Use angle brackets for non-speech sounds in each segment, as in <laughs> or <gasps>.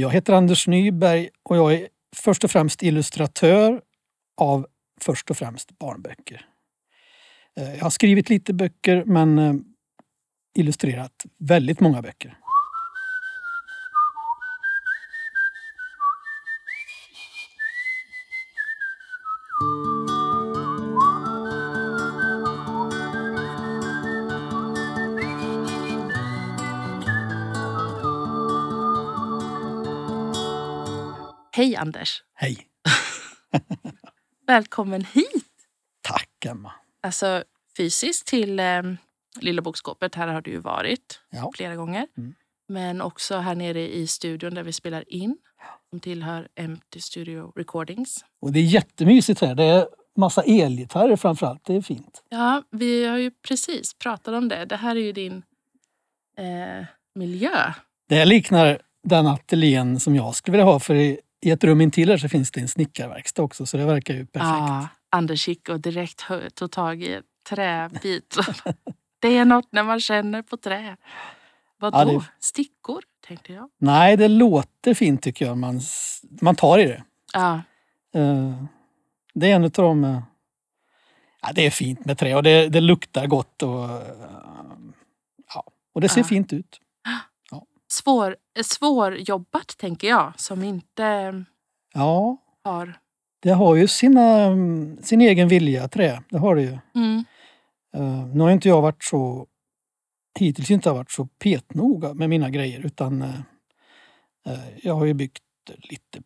Jag heter Anders Nyberg och jag är först och främst illustratör av först och främst barnböcker. Eh, jag har skrivit lite böcker men eh, illustrerat väldigt många böcker. Hej Anders! Hej! <laughs> Välkommen hit! Tack Emma! Alltså fysiskt till eh, Lilla Bokskåpet. Här har du ju varit Ja. flera gånger. Mm. Men också här nere i studion där vi spelar in. Som tillhör Empty Studio Recordings. Och det är jättemysigt här. Det är massa elgitarrer framförallt. Det är fint. Ja, vi har ju precis pratat om det. Det här är ju din eh, miljö. Det liknar den ateljén som jag skulle vilja ha för i, ett rum intill här så finns det en snickarverkstad också så det verkar ju perfekt. Ja, Anders gick och direkt tog tag i träbit. <laughs> det är något när man känner på trä. Vadå? Ja, det- Stickor, tänkte jag. Nej, det låter fint tycker jag. Man, man tar i det. Ja, Eh, det är en utav de... eh, Ja, det är fint med trä och det, det luktar gott och, eh, ja, och det ser Ja. fint ut. Svår, svårjobbat tänker jag. Som inte Ja, har... det har ju sina, sin egen vilja, trä. Det har det ju. Mm. Uh, nu har inte jag varit så hittills inte varit så petnoga med mina grejer utan eh, eh, jag har ju byggt lite,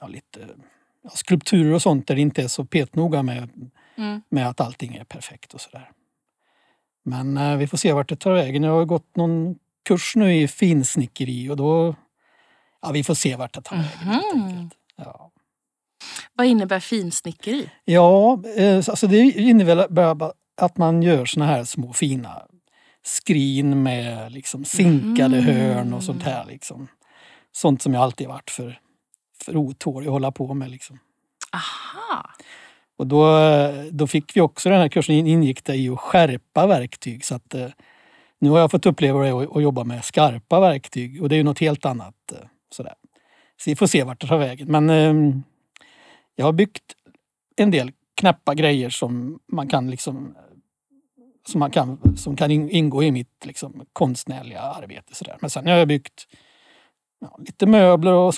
ja, lite ja, skulpturer och sånt där det inte är så petnoga med, Mm. med att allting är perfekt och sådär. Men eh, vi får se vart det tar vägen. Jag har gått någon kurs nu i finsnickeri och då Ja, vi får se vart det tar vägen. Ja. Vad innebär finsnickeri? Ja, eh, alltså det innebär att man gör såna här små fina skrin med liksom sinkade Mm. hörn och sånt här. Liksom. Sånt som jag alltid varit för, för otålig att hålla på med. Liksom. Aha! Och då, eh, då fick vi också den här kursen in- ingick det i att skärpa verktyg. Så att, eh, nu har jag fått uppleva det att att jobba med skarpa verktyg och det är ju något helt annat. eh, Sådär. Så vi får se vart det tar vägen. Men eh, jag har byggt en del knäppa grejer som man kan liksom som, man kan, som kan in- ingå i mitt liksom, konstnärliga arbete. Sådär. Men sen har jag byggt ja, lite möbler och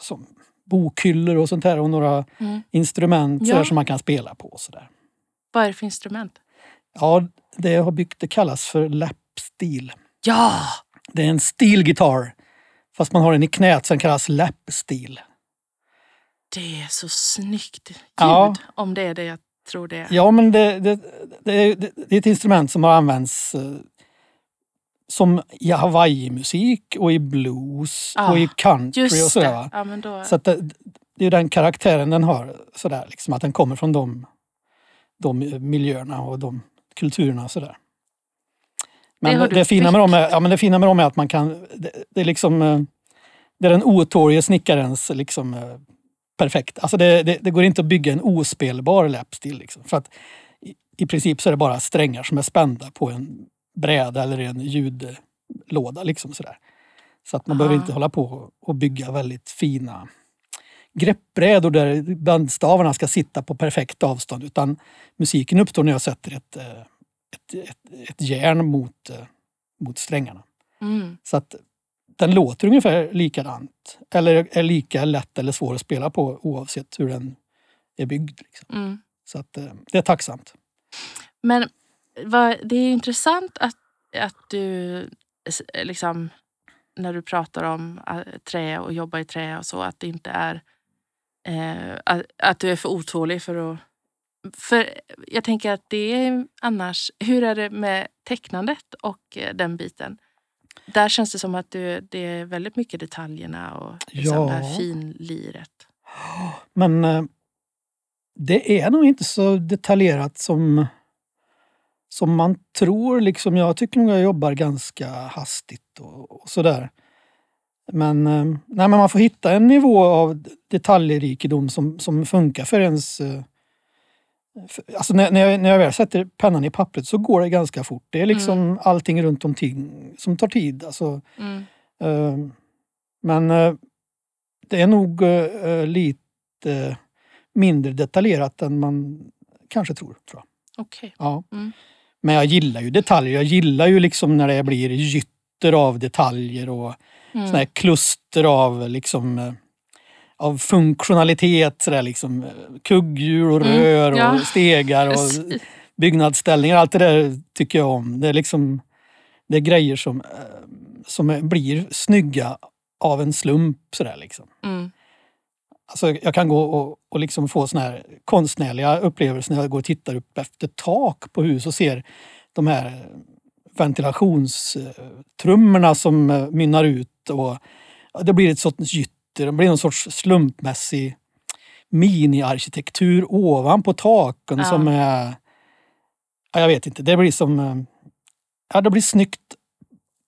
som bokhyllor och sånt här och några Mm. instrument Ja. som man kan spela på. och Sådär. Vad är det för instrument? Ja, det jag har byggt det kallas för lapstil. Ja! Det är en steel guitar fast man har den i knät som kallas lapstil. Det är så snyggt ljud. Ja. Om det är det jag tror det är. Ja, men det, det, det, är, det är ett instrument som har använts eh, som i Hawaii-musik och i blues Ah, och i country och sådär. Ja, då... Så det, det är den karaktären den har, sådär, liksom, att den kommer från de, de miljöerna och de kulturerna. och Sådär. Men Det det, fina med dem är, ja, men det fina med dem är att man kan... Det, det är liksom... eh, Det är den otålige snickarens liksom, eh, perfekt. Alltså det, det, det går inte att bygga en ospelbar läppstil. Liksom, för att i, I princip så är det bara strängar som är spända på en bräda eller en ljudlåda. Liksom, sådär. Så att man behöver Aha. inte hålla på och bygga väldigt fina greppbrädor där bandstavarna ska sitta på perfekt avstånd. Utan musiken uppstår när jag sätter ett, eh, ett, ett, ett järn mot, eh, mot strängarna. Mm. Så att den låter ungefär likadant. Eller är lika lätt eller svår att spela på oavsett hur den är byggd. Liksom. Mm. Så att eh, det är tacksamt. Men vad, det är intressant att, att du liksom när du pratar om äh, trä och jobba i trä och så att det inte är eh, att, att du är för otålig för att för jag tänker att det är annars, hur är det med tecknandet och eh, den biten? Där känns det som att du, det är väldigt mycket detaljerna och liksom det här Ja. finliret. Men eh, det är nog inte så detaljerat som, som man tror. Liksom, jag tycker nog jag jobbar ganska hastigt och, och sådär. Men, eh, nej, men man får hitta en nivå av detaljrikedom som, som funkar för ens... alltså när, när, jag, när jag väl sätter pennan i pappret så går det ganska fort. Det är liksom allting runt omkring som tar tid. Alltså, Mm. Eh, Men eh, det är nog eh, lite mindre detaljerat än man kanske tror. tror jag. Okej. Ja. Mm. Men jag gillar ju detaljer. Jag gillar ju liksom när det blir gytter av detaljer och Mm. såna här kluster av liksom eh, av funktionalitet. Sådär liksom, eh, kugghjul och Mm, rör och ja. stegar och byggnadsställningar. Allt det där tycker jag om. Det är liksom det är grejer som, eh, som blir snygga av en slump. Sådär liksom. Mm. Alltså, jag kan gå och, och liksom få såna här konstnärliga upplevelser när jag går och tittar upp efter tak på hus och ser de här ventilationstrummorna som eh, mynnar ut. Och det blir ett sorts gytter, det blir någon sorts slumpmässig miniarkitektur ovanpå taken Ja. som är... Ja, jag vet inte, det blir som... eh, Ja, det blir snyggt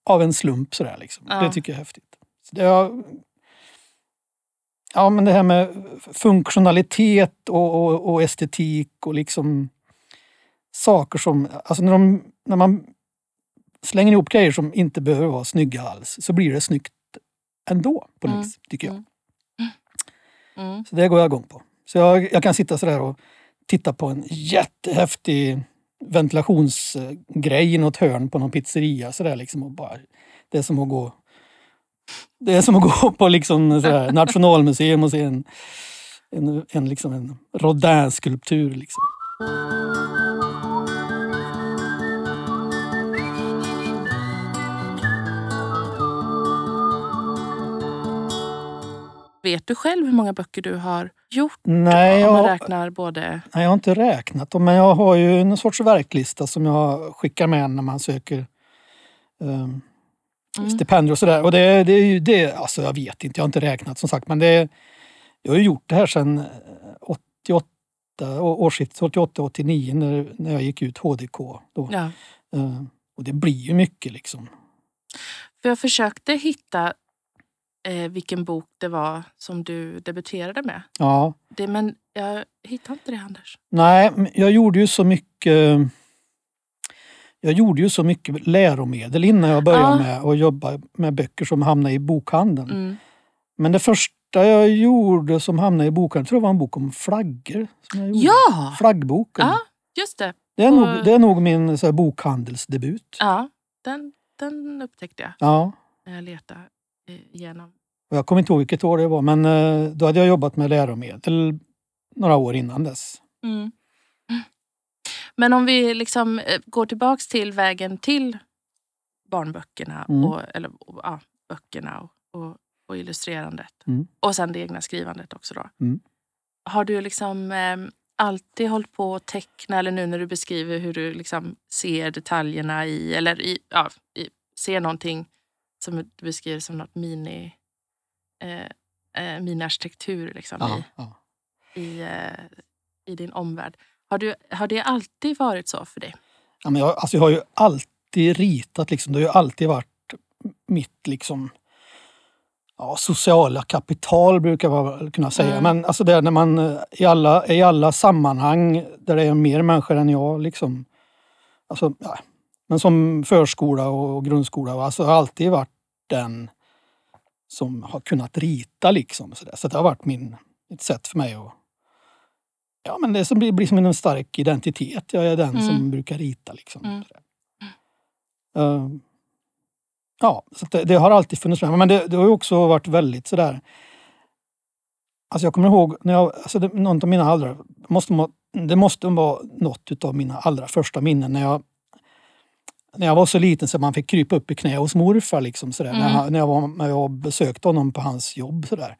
av en slump sådär liksom. Ja. Det tycker jag är häftigt. Så det har, Ja, men det här med funktionalitet och, och, och estetik och liksom saker som... Alltså när, de, när man slänger ihop grejer som inte behöver vara snygga alls så blir det snyggt ändå på något Mm, vis, tycker jag. mm. Mm. Så det går jag igång på. Så jag, jag kan sitta sådär och titta på en jättehäftig ventilationsgrej i något hörn på någon pizzeria. Sådär liksom och bara, det är som att gå det är som att <laughs> gå på liksom sådär, Nationalmuseum och se en, en, en, liksom en Rodin-skulptur. Liksom. Vet du själv hur många böcker du har gjort? Nej, Om man jag, räknar både... nej, jag har inte räknat dem, men jag har ju en sorts verklista som jag skickar med när man söker um, Mm. stipendier och sådär. Och det, det är ju det, alltså jag vet inte, jag har inte räknat som sagt. Men det, jag har ju gjort det här sedan eh, 88, å- årsskiftet 88-89 när, när jag gick ut HDK. Då. Ja. Eh, och det blir ju mycket liksom. För jag försökte hitta eh, vilken bok det var som du debuterade med. Ja, Det, men jag hittade inte det, Anders. nej, jag gjorde ju så mycket jag gjorde ju så mycket läromedel innan jag började Ja. med att jobba med böcker som hamnade i bokhandeln. Mm. Men det första jag gjorde som hamnade i bokhandeln tror jag var en bok om flaggor. Ja! Flaggboken. Ja, just det. Det är, på- nog, det är nog min så här, bokhandelsdebut. Ja, den, den upptäckte jag Ja. när jag letade eh, igenom. Och jag kommer inte ihåg vilket år det var men eh, då hade jag jobbat med läromedel några år innan dess. Mm. Men om vi liksom eh, går tillbaks till vägen till barnböckerna, Mm. och, eller ja, böckerna och, och, och illustrerandet. Mm. Och sen det egna skrivandet också. Då. Mm. Har du liksom eh, alltid hållit på att teckna eller nu när du beskriver hur du liksom ser detaljerna i, eller i, ja, i, ser någonting som du beskriver som något mini, eh, eh, miniarkitektur liksom, Ja, i, ja. i, eh, i din omvärld. Har, du, har det alltid varit så för dig? Ja, men jag, alltså jag har ju alltid ritat, liksom. det har ju alltid varit mitt liksom, ja, sociala kapital brukar man kunna säga. Mm. Men alltså det är när man eh, i alla, i alla sammanhang där det är mer människor än jag. Liksom, alltså, ja, men som förskola och grundskola, alltså, jag har alltid varit den som har kunnat rita. Liksom, så, så det har varit min, ett sätt för mig att Ja, men det som blir, blir som en stark identitet. Jag är den Mm. som brukar rita. Liksom. Mm. Eh, ja, så det, det har alltid funnits med. Men det, det har ju också varit väldigt sådär... Alltså jag kommer ihåg, när jag, alltså det, någon av mina allra... Måste, må- det måste vara något av mina allra första minnen när jag när jag var så liten så man fick krypa upp i knä hos morfar. Liksom, sådär. Mm. När, han- när, jag var, när jag besökte honom på hans jobb. Sådär.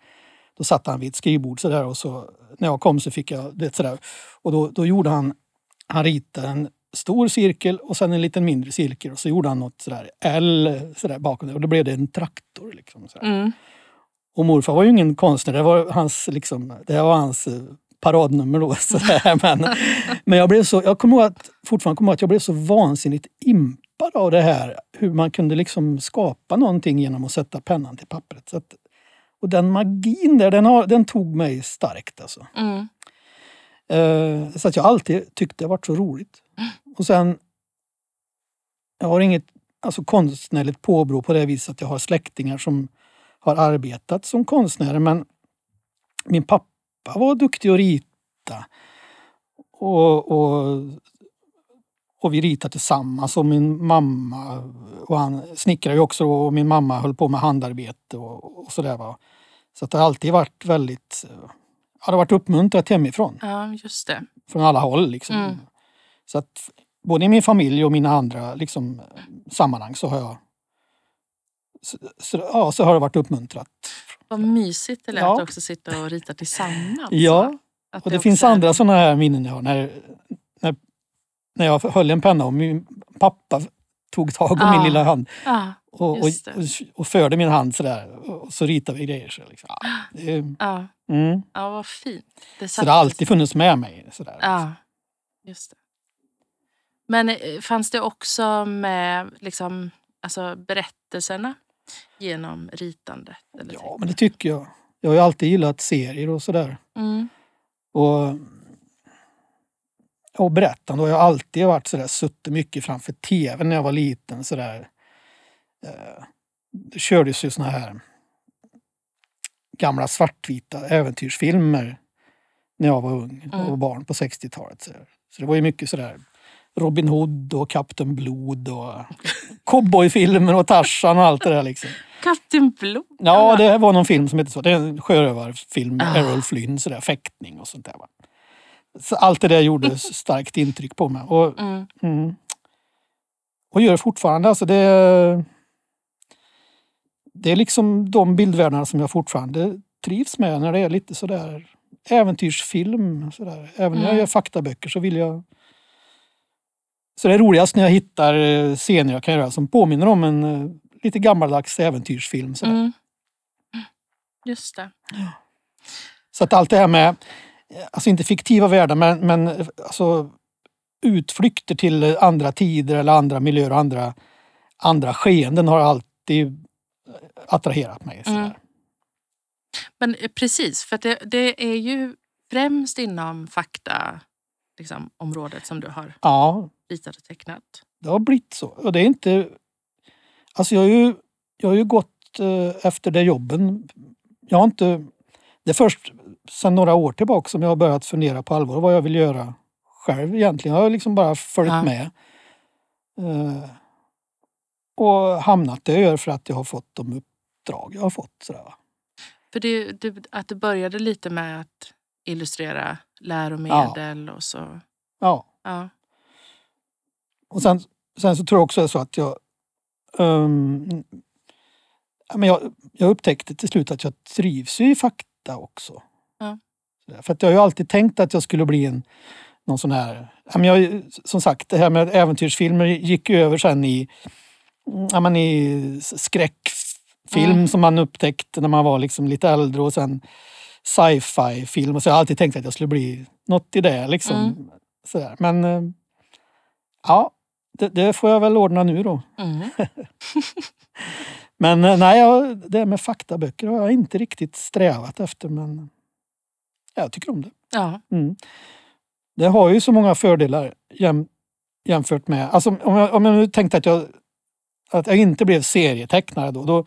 Då satt han vid ett skrivbord sådär, och så, när jag kom så fick jag det sådär. Och då, då gjorde han, han ritade en stor cirkel och sen en liten mindre cirkel och så gjorde han något sådär L sådär bakom det och då blev det en traktor. Liksom, sådär. Mm. Och morfar var ju ingen konstnär, det var hans, liksom, det var hans eh, paradnummer då. <laughs> Sådär. Men, <laughs> men jag blev så, jag kommer ihåg att, fortfarande kommer jag ihåg att jag blev så vansinnigt impad av det här. Hur man kunde liksom skapa någonting genom att sätta pennan till pappret. Så att, och den magin där, den, har, den tog mig starkt alltså. Mm. Eh, så att jag alltid tyckte det varit så roligt. Och sen, jag har inget alltså, konstnärligt påbrå på det viset att jag har släktingar som har arbetat som konstnärer. Men min pappa var duktig att rita. Och, och, och vi ritade tillsammans och min mamma och han snickrade ju också och min mamma höll på med handarbete och, och sådär. Va? Så att det har alltid varit väldigt, ja, det har varit uppmuntrat hemifrån. Ja, just det. Från alla håll liksom. Mm. Så att både i min familj och mina andra liksom, sammanhang så har jag så, så, ja, så har det varit uppmuntrat. Vad mysigt det lät Ja. också sitta och rita tillsammans. Ja, och det också finns är- andra sådana här minnen jag har. När, när, jag höll en penna och min pappa tog tag om Ah, min lilla hand Ja, och, och, och, förde min hand sådär och så ritade vi grejer. Så, liksom. ja, det, ja, mm. ja, vad fint. Det så det har alltid funnits med mig. Sådär. Ja, just det. Men eh, fanns det också med liksom, alltså, berättelserna genom ritandet? Ja, men det tycker jag. Jag har ju alltid gillat serier och sådär. Mm. Och, och berättande har jag alltid varit sådär, suttit mycket framför tv när jag var liten. Sådär. Eh, det kördes ju såna här gamla svartvita äventyrsfilmer när jag var ung och Mm. barn på 60-talet. Så, så det var ju mycket sådär Robin Hood och Kapten Blod och <laughs> cowboyfilmer och Tarzan och allt det där liksom. Kapten Blod? Ja, det var någon film som heter så. Det är en sjörövarfilm med Ah. Errol Flynn, sådär, fäktning och sånt där. Va? Så allt det där gjorde <laughs> starkt intryck på mig. Och, Mm. mm, och gör det fortfarande. Alltså det, det är liksom de bildvärldarna som jag fortfarande trivs med när det är lite sådär äventyrsfilm. Sådär. Även när jag Mm. gör faktaböcker så vill jag... Så det är roligast när jag hittar eh, scener jag kan göra som påminner om en eh, lite gammaldags äventyrsfilm. Sådär. Mm. Just det. Så att allt det här med, alltså inte fiktiva världar men, men eh, alltså utflykter till andra tider eller andra miljöer och andra, andra skeenden har alltid eh, attraherat mig. Mm. Men eh, precis, för det, det är ju främst inom fakta liksom, området som du har Ja, ritat och tecknat. det har blivit så. Och det är inte... Alltså jag har ju, jag har ju gått eh, efter det jobben. Jag har inte... Det är först sedan några år tillbaka som jag har börjat fundera på allvar vad jag vill göra själv egentligen. Jag har liksom bara följt Ja. med. Eh, och hamnat där jag gör för att jag har fått de uppdrag jag har fått. Sådär. För det, det, att det började lite med att illustrera läromedel och så. Ja. Ja. Och sen, sen så tror jag också så att jag... ja, men jag, jag upptäckte till slut att jag trivs i fakta också. För att jag har ju alltid tänkt att jag skulle bli en någon sån här... Men jag, som sagt, det här med äventyrsfilmer gick ju över sen i, ja, men i skräckfilm Mm. som man upptäckte när man var liksom lite äldre och sen sci-fi film. Och så har jag alltid tänkt att jag skulle bli något i det. Liksom. Mm. Sådär. Men eh, ja, det, det får jag väl ordna nu då. Mm. <laughs> Men eh, nej, det med faktaböcker har jag inte riktigt strävat efter men jag tycker om det. Ja. Mm. Det har ju så många fördelar jäm, jämfört med... Alltså om jag, om jag nu tänkte att jag, att jag inte blev serietecknare då, då,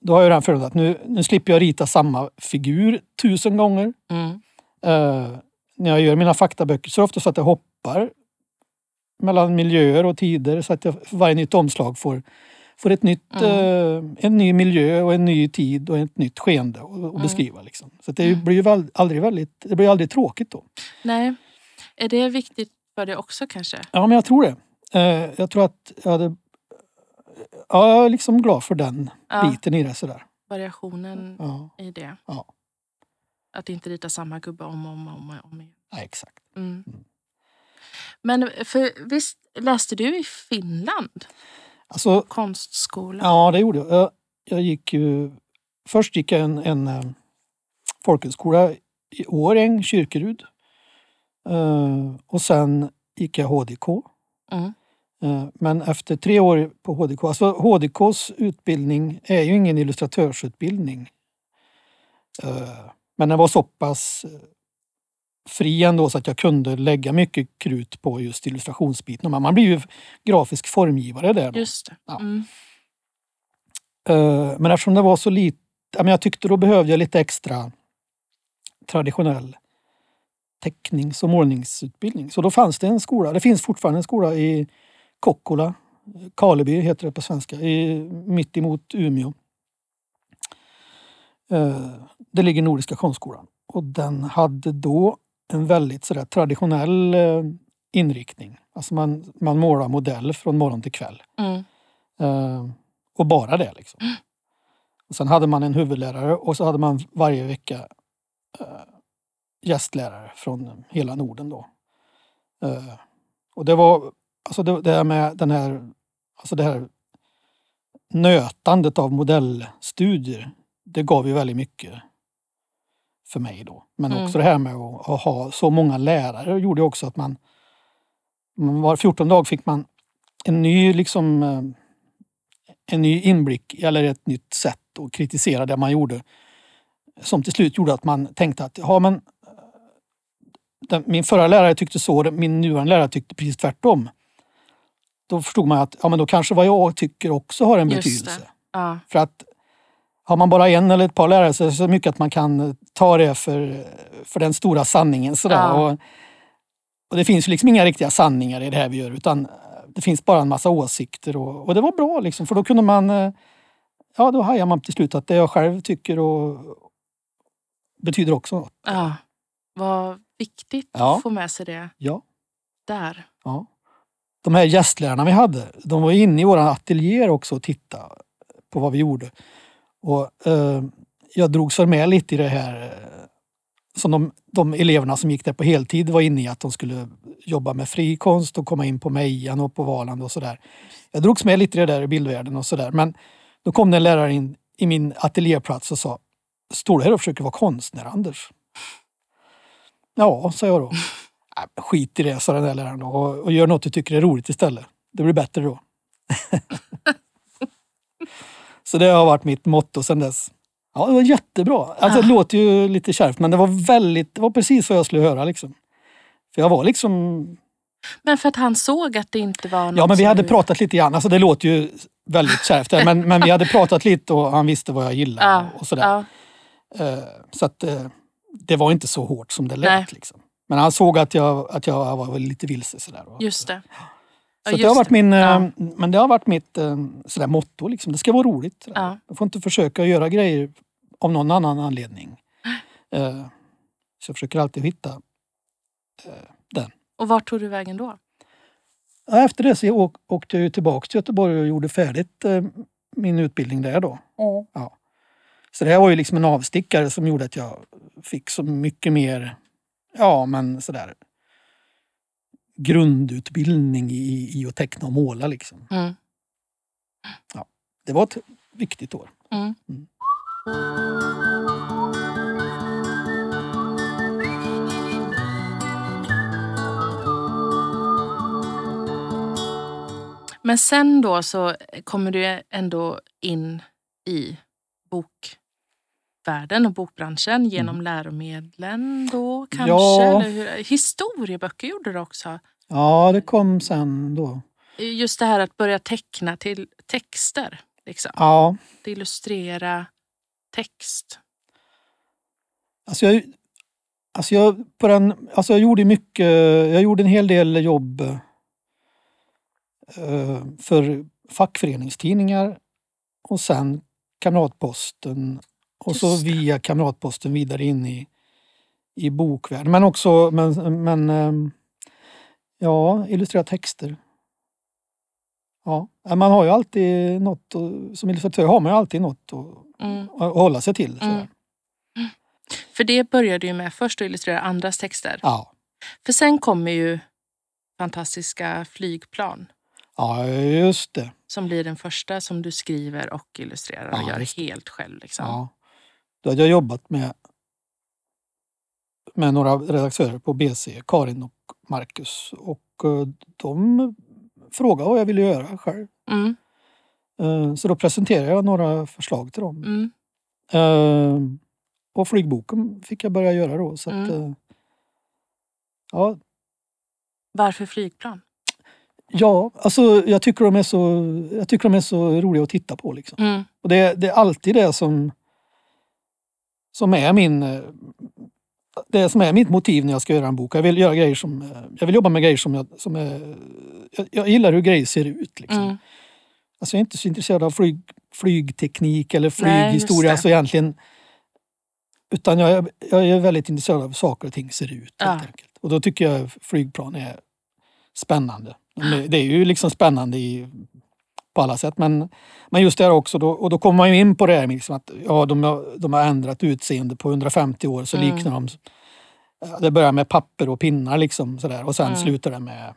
då har jag den fördelen att nu, nu slipper jag rita samma figur tusen gånger. Mm. Eh, när jag gör mina faktaböcker så är det ofta så att jag hoppar mellan miljöer och tider så att jag för varje nytt omslag får, får ett nytt, eh, en ny miljö och en ny tid och ett nytt skeende att att Mm. beskriva. Liksom. Så det ju- blir ju väl- aldrig väldigt, det blir aldrig tråkigt då. Nej. Är det viktigt för dig också kanske? Ja, men jag tror det. Eh, jag tror att jag hade... Ja, jag är liksom glad för den Ja, biten i det sådär. variationen Ja, i det. Ja. Att inte rita samma gubbe om och om, om, om igen. ja, exakt. Mm. Men för, visst läste du i Finland? Alltså, Konstskola? ja det gjorde jag. jag. Jag gick ju... Först gick jag en, en eh, folkhögskola i Årjäng, Kyrkerud. Eh, och sen gick jag HDK. Mm. Eh, Men efter tre år på HDK, alltså HDKs utbildning är ju ingen illustratörsutbildning. Eh, Men den var så pass fri ändå så att jag kunde lägga mycket krut på just illustrationsbiten. Men Man blir ju grafisk formgivare där. Då. Just. Ja. Mm. Eh, Men eftersom det var så lite, jag tyckte då behövde jag lite extra traditionell tecknings och målningsutbildning. Så då fanns det en skola, det finns fortfarande en skola i Kokkola, Karleby heter det på svenska, i, mitt emot Umeå. Eh, det ligger Nordiska konstskolan och den hade då en väldigt sådär traditionell eh, inriktning. Alltså man, man målar modell från morgon till kväll. Mm. Eh, och bara det. Liksom. Och sen hade man en huvudlärare och så hade man varje vecka eh, gästlärare från hela Norden. Då. Eh, och det var alltså det, det här med den här, alltså det här nötandet av modellstudier. Det gav ju väldigt mycket för mig då. Men Mm. också det här med att, att ha så många lärare gjorde också att man, var 14 dag fick man en ny liksom eh, en ny inblick eller ett nytt sätt att kritisera det man gjorde. Som till slut gjorde att man tänkte att ja, men, eh, den, min förra lärare tyckte så, min nuvarande lärare tyckte precis tvärtom. Då förstod man att ja, men då kanske vad jag tycker också har en Just betydelse. Ja. För att har man bara en eller ett par lärare så är det så mycket att man kan ta det för, för den stora sanningen. Sådär. Ja. Och, och det finns liksom inga riktiga sanningar i det här vi gör utan det finns bara en massa åsikter och, och det var bra liksom för då kunde man eh, Ja, då hajar man till slut att det jag själv tycker och betyder också något. ja. Vad viktigt Ja. att få med sig det Ja, där. ja. De här gästlärarna vi hade, de var inne i våra ateljéer också och tittade på vad vi gjorde. Och eh, jag drogs väl med lite i det här eh, som de, de eleverna som gick där på heltid var inne i att de skulle jobba med frikonst och komma in på Mejan och på Valand och sådär. Jag drogs med lite i det där i bildvärlden och sådär. Men då kom det en lärare in i min ateljéplats och sa Står du här och försöker vara konstnär Anders? Ja, sa jag då. Äh, skit i det, sa den där läraren då, och, och gör något du tycker är roligt istället. Det blir bättre då. <laughs> Så det har varit mitt motto sedan dess. Ja, det var jättebra. Alltså, det Ah. låter ju lite kärvt men det var väldigt, det var precis vad jag skulle höra liksom. För jag var liksom, Men för att han såg att det inte var något ja men vi hade du- pratat lite grann. Alltså det låter ju väldigt kärvt där, men, men vi hade pratat lite och han visste vad jag gillade Ja, och sådär. ja. Eh, Så att eh, det var inte så hårt som det lät. Liksom. Men han såg att jag, att jag var lite vilse. Sådär. Just det. Så det har varit min, eh, Ja. men det har varit mitt eh, sådär motto. Liksom. Det ska vara roligt. Ja. Jag får inte försöka göra grejer av någon annan anledning. <gasps> Eh, Så jag försöker alltid hitta den. Och vart tog du vägen då? Efter det så jag åkte jag tillbaka till Göteborg och gjorde färdigt min utbildning där då. Ja. Så det här var ju liksom en avstickare som gjorde att jag fick så mycket mer, ja men sådär grundutbildning i, i att teckna och måla liksom. Mm. Det var ett viktigt år. Mm. Mm. Men sen då så kommer du ändå in i bokvärlden och bokbranschen genom läromedlen då kanske? Mm. Ja. Historieböcker gjorde du också. Ja, det kom sen då. Just det här att börja teckna till texter. Liksom. Ja, Att illustrera text. alltså jag, alltså jag, på den, alltså jag gjorde mycket, jag gjorde en hel del jobb eh, för fackföreningstidningar och sen Kamratposten och så via Kamratposten vidare in i, i bokvärlden. Men också, men, men ehm, ja, illustrera texter. Ja, man har ju alltid något, att- som illustratör har man ju alltid något att, Mm. att hålla sig till. Mm. För det började ju med först att illustrera andras texter. Ja. För sen kommer ju fantastiska flygplan. ja, just det. Som blir den första som du skriver och illustrerar och Ja, gör helt själv. Liksom. Ja. Då hade jag jobbat med, med några redaktörer på BC, Karin och Marcus. Och eh, de frågade vad jag ville göra själv. Mm, Eh, Så då presenterade jag några förslag till dem. mm, Eh, Och flygboken fick jag börja göra då. Så att, eh, ja, Varför flygplan? ja, alltså jag tycker, de är så, jag tycker de är så roliga att titta på. Liksom. Mm, Och det, det är alltid det som, som är min... eh, det som är mitt motiv när jag ska göra en bok. Jag vill göra grejer som, eh, jag vill jobba med grejer som jag, som är, jag, jag gillar hur grejer ser ut. Liksom. Mm. Alltså jag är inte så intresserad av flyg, flygteknik eller Nej, flyghistoria. det. alltså egentligen, utan jag, är- jag är väldigt intresserad av hur saker och ting ser ut. Ja. Helt enkelt. Och då tycker jag flygplan är spännande. Det är ju liksom spännande i, på alla sätt. Men, men just det här också, då, och då kommer man ju in på det här med liksom att ja, de, har, de har ändrat utseende på 150 år så Mm. liknar de Det börjar med papper och pinnar liksom sådär och sen Mm. slutar det med,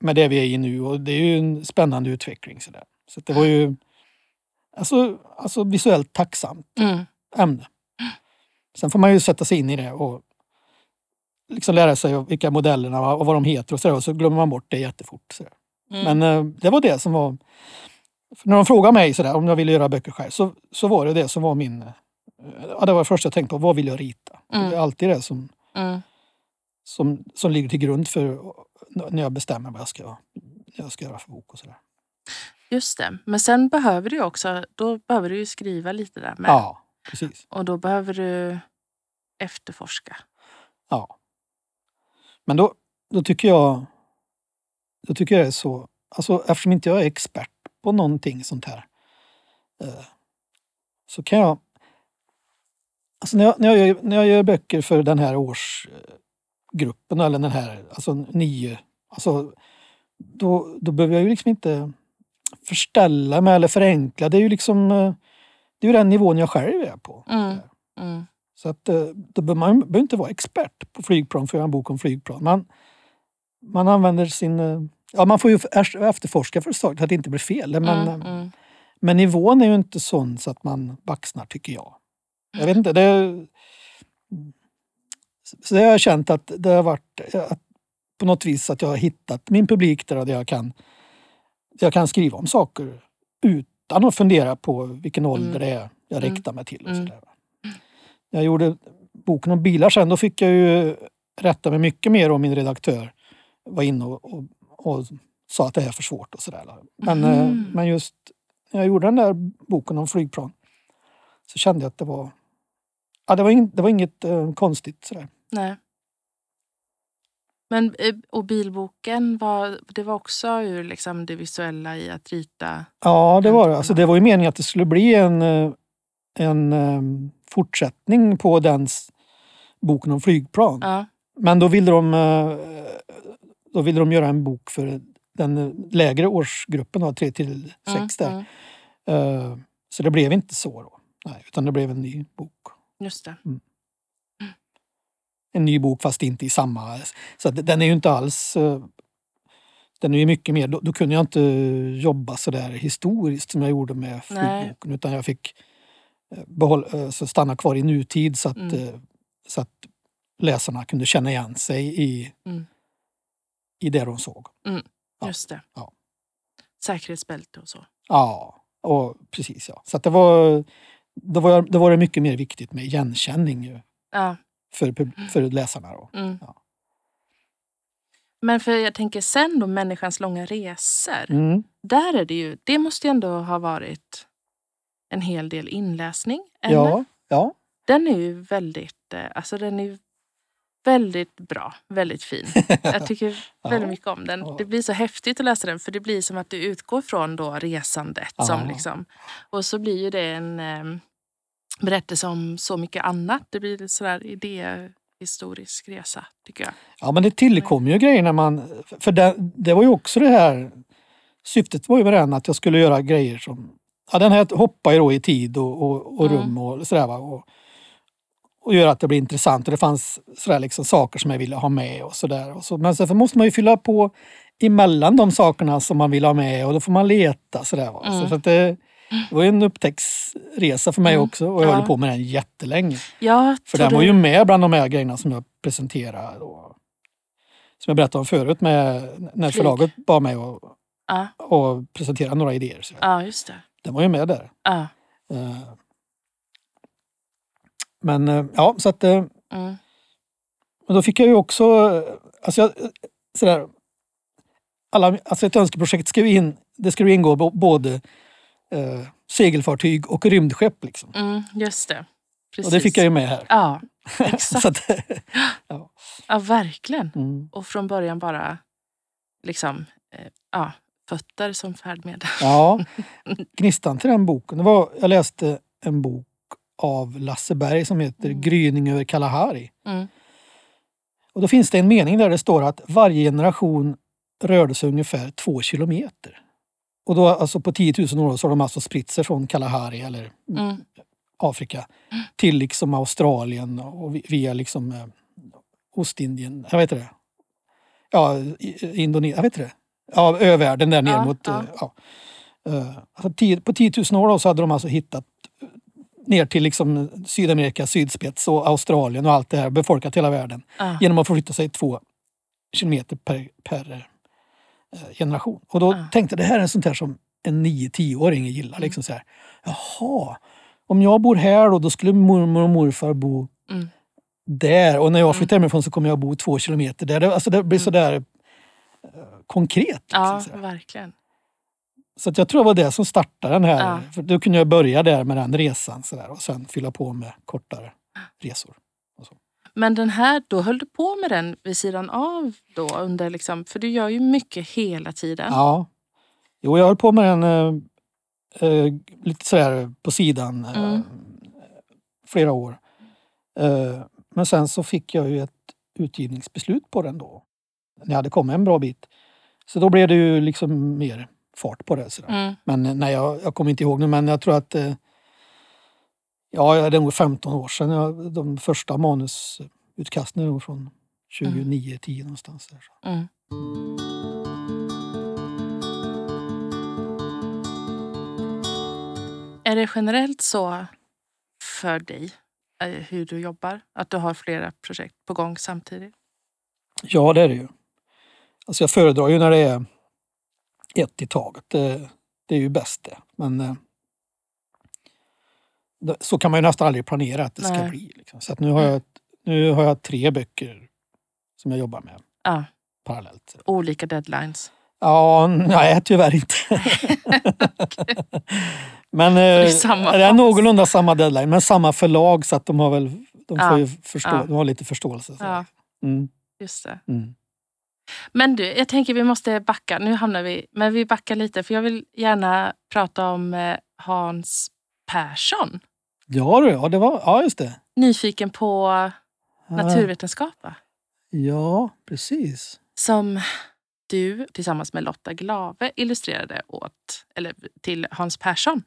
med det vi är i nu och det är ju en spännande utveckling. Sådär. Så det var ju alltså, alltså visuellt tacksamt Mm. ämne. Sen får man ju sätta sig in i det och liksom lära sig vilka modellerna var och vad de heter och sådär och så glömmer man bort det jättefort. Sådär. Mm. Men eh, det var det som var... För när de frågade mig sådär, om jag ville göra böcker själv så, så var det det som var min... Ja, det var det första jag tänkte på. Vad vill jag rita? Mm. Det är alltid det som, Mm. som, som ligger till grund för när jag bestämmer vad jag ska, vad jag ska göra för bok och sådär. Just det. Men sen behöver du ju också, då behöver du ju skriva lite där med. Ja, precis. Och då behöver du efterforska. Ja. Men då, då tycker jag då tycker jag det är så, alltså eftersom inte jag är expert på någonting sånt här eh, så kan jag Alltså när jag, när, jag gör, när jag gör böcker för den här årsgruppen eller den här, alltså nio, alltså då, då behöver jag ju liksom inte förställa mig eller förenkla. Det är ju liksom eh, det är ju den nivån jag själv är på. Mm. Mm. Så att, eh, då behöver man behöver inte vara expert på flygplan för att göra en bok om flygplan. Man, man använder sin... Ja, man får ju efterforska för så att det inte blir fel. Men, Mm. eh, Mm. men nivån är ju inte sån så att man baxnar tycker jag. Jag vet inte, det... Så det har jag känt att det har varit att på något vis att jag har hittat min publik där jag kan, där jag kan skriva om saker utan att fundera på vilken ålder Mm. det är jag Mm. riktar mig till. Och Mm. sådär. Jag gjorde boken om bilar sen, då fick jag ju rätta mig mycket mer om min redaktör var inne och, och, och sa att det är för svårt och sådär. Men, eh, Mhm. men just när jag gjorde den där boken om flygplan så kände jag att det var, ja, det var, ing, det var inget eh, konstigt. Sådär. Nej. Men eh, och bilboken, var, det var också ur liksom det visuella i att rita? Ja, det var det. Alltså, det var ju meningen att det skulle bli en, eh, en eh, fortsättning på den boken om flygplan. Ja. Men då ville de, då ville de göra en bok för den lägre årsgruppen, 3 till 6 Mm, där. mm. Eh, Så det blev inte så då. Nej, utan det blev en ny bok. Just det. En ny bok fast inte i samma... Så den är ju inte alls... eh, Den är ju mycket mer... Då, då kunde jag inte jobba så där historiskt som jag gjorde med flygboken. Utan jag fick eh, behåll, eh, så stanna kvar i nutid så att, Mm. så att läsarna kunde känna igen sig i, Mm. I det de såg. Ja. Just det. Ja. Säkerhetsbälte och så. Ja, och precis ja. Så det var... Då var, då var det mycket mer viktigt med igenkänning ju Ja. för, pub- för läsarna. Då. Mm. Ja. Men för jag tänker sen då, människans långa resor. Mm. Där är det ju, det måste ju ändå ha varit en hel del inläsning. Eller? Ja, ja. Den är ju väldigt, eh, alltså den är väldigt bra, väldigt fin. Jag tycker <laughs> väldigt mycket om den. Det blir så häftigt att läsa den för det blir som att du utgår från då resandet. Som liksom, och så blir ju det en eh, berättelse om så mycket annat. Det blir en sådär idéhistorisk resa tycker jag. Ja men det tillkom ju grejer när man... För det, det var ju också det här... Syftet var ju med den att jag skulle göra grejer som... Ja den här hoppar ju då i tid och, och, och rum och sådär va. Och, och göra att det blir intressant. Och det fanns sådär liksom saker som jag ville ha med och sådär. Så, men sen måste man ju fylla på emellan de sakerna som man vill ha med och då får man leta sådär va. Mm. Så att det, det var ju en upptäcktsresa för mig Mm. också och jag Ja. höll på med den jättelänge. Jag För den var ju med bland de här grejerna som jag presenterade. Då. Som jag berättade om förut med, när Flyg. förlaget bad mig att Ja, och presentera några idéer. Så ja, just det. Den var ju med där. Ja, Eh, Men eh, ja, så att eh, mm, men då fick jag ju också, eh, alltså jag, sådär, alla, alltså ett önskeprojekt ska ju in, det ska ju ingå både eh, segelfartyg och rymdskepp. Liksom. mm, just det. precis. Och det fick jag ju med här. Ja, <laughs> exakt. Att, <laughs> Ja, verkligen. mm. Och från början bara liksom, eh, ja, fötter som färdmedel. Ja, <laughs> gnistan till den boken. Det var, jag läste en bok av Lasse Berg som heter Mm. Gryning över Kalahari. Mm. Och då finns det en mening där det står att varje generation rörde sig ungefär två kilometer. Och då alltså på 10 000 år så har de alltså spritt sig från Kalahari eller Mm. Afrika till liksom Australien och vi- via liksom eh, Ostindien, jag vet det. Ja, Indonesien, jag vet det. Ja, övärlden där ner Ja, mot... ja. eh, Ja. Eh, Alltså, på 10 000 år då så hade de alltså hittat ner till liksom Sydamerika, sydspets och Australien och allt det här, befolkat hela världen Ja. genom att förflytta sig två kilometer per, per eh, generation. Och då Ja. tänkte jag det här är en sånt här som en 9-10-åring gillar. Liksom så här. Jaha, om jag bor här då, då skulle mormor och morfar bo Mm. där. Och när jag flyttar hemifrån så kommer jag bo två kilometer där. Det, alltså det blir sådär eh, konkret. Liksom, ja, så verkligen. Så att jag tror det var det som startade den här. Ja. För då kunde jag börja där med den resan så där, och sen fylla på med kortare resor. Men den här, då höll du på med den vid sidan av då? Under liksom, för du gör ju mycket hela tiden. Ja. Jo, jag höll på med den eh, eh, lite sådär på sidan eh, Mm. flera år. Eh, men sen så fick jag ju ett utgivningsbeslut på den då. När jag hade kommit en bra bit. Så då blev det ju liksom mer fart på det. Sådär. Mm. Men eh, nej, jag, jag kommer inte ihåg nu men jag tror att eh, Ja, det är nog 15 år sedan. Jag, de första manusutkasten är nog från 2009, 10 någonstans. Där. Mm. Är det generellt så för dig eh, hur du jobbar? Att du har flera projekt på gång samtidigt? Ja, det är det ju. Alltså jag föredrar ju när det är ett i taget. Det, det är ju bäst det. Men eh, det, så kan man ju nästan aldrig planera att det ska Nej. bli. Liksom. Så nu, har jag, nu har jag tre böcker som jag jobbar med Ja, parallellt. olika deadlines. Ja, nej tyvärr inte. <laughs> men är eh, samma det är någorlunda samma deadline. Men samma förlag så att de har väl de får ju förstå, ja. de har lite förståelse. Så. Ja, Mm, just det. mm. Men du, jag tänker vi måste backa. Nu hamnar vi, men vi backar lite för jag vill gärna prata om eh, Hans Persson. Ja, du, ja, det var, ja just det. Nyfiken på naturvetenskap va? Ja, precis. Som du tillsammans med Lotta Glave illustrerade åt, eller till Hans Persson.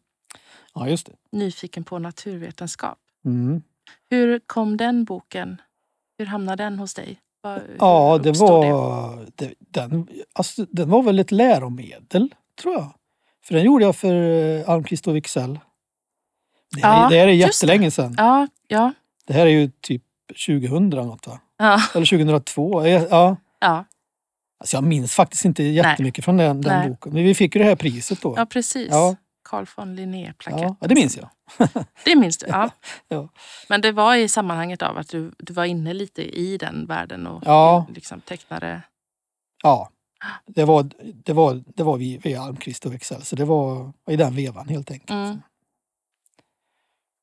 Ja, just det. Nyfiken på naturvetenskap. Mm. Hur kom den boken? Hur hamnade den hos dig? Ja, det var, det, den, alltså, den var väl ett läromedel, tror jag. För den gjorde jag för eh, Almqvist och Wicksell. Det, Ja, det här är jättelänge sedan. Ja, ja, Det här är ju typ 2000 något va? ja, Eller 2002. Ja. ja, Alltså jag minns faktiskt inte jättemycket från den, den Nej. boken. Men vi fick ju det här priset då. ja precis. Ja. Carl von Linné-plaketten. Ja, det minns jag. <laughs> Det minns du? Ja. <laughs> Ja. Men det var i sammanhanget av att du, du var inne lite i den världen och Ja. liksom tecknade. Ja. Det var, det var, det var vi, vi Almqvist och Wicksell. Så det var i den vevan helt enkelt. Mm.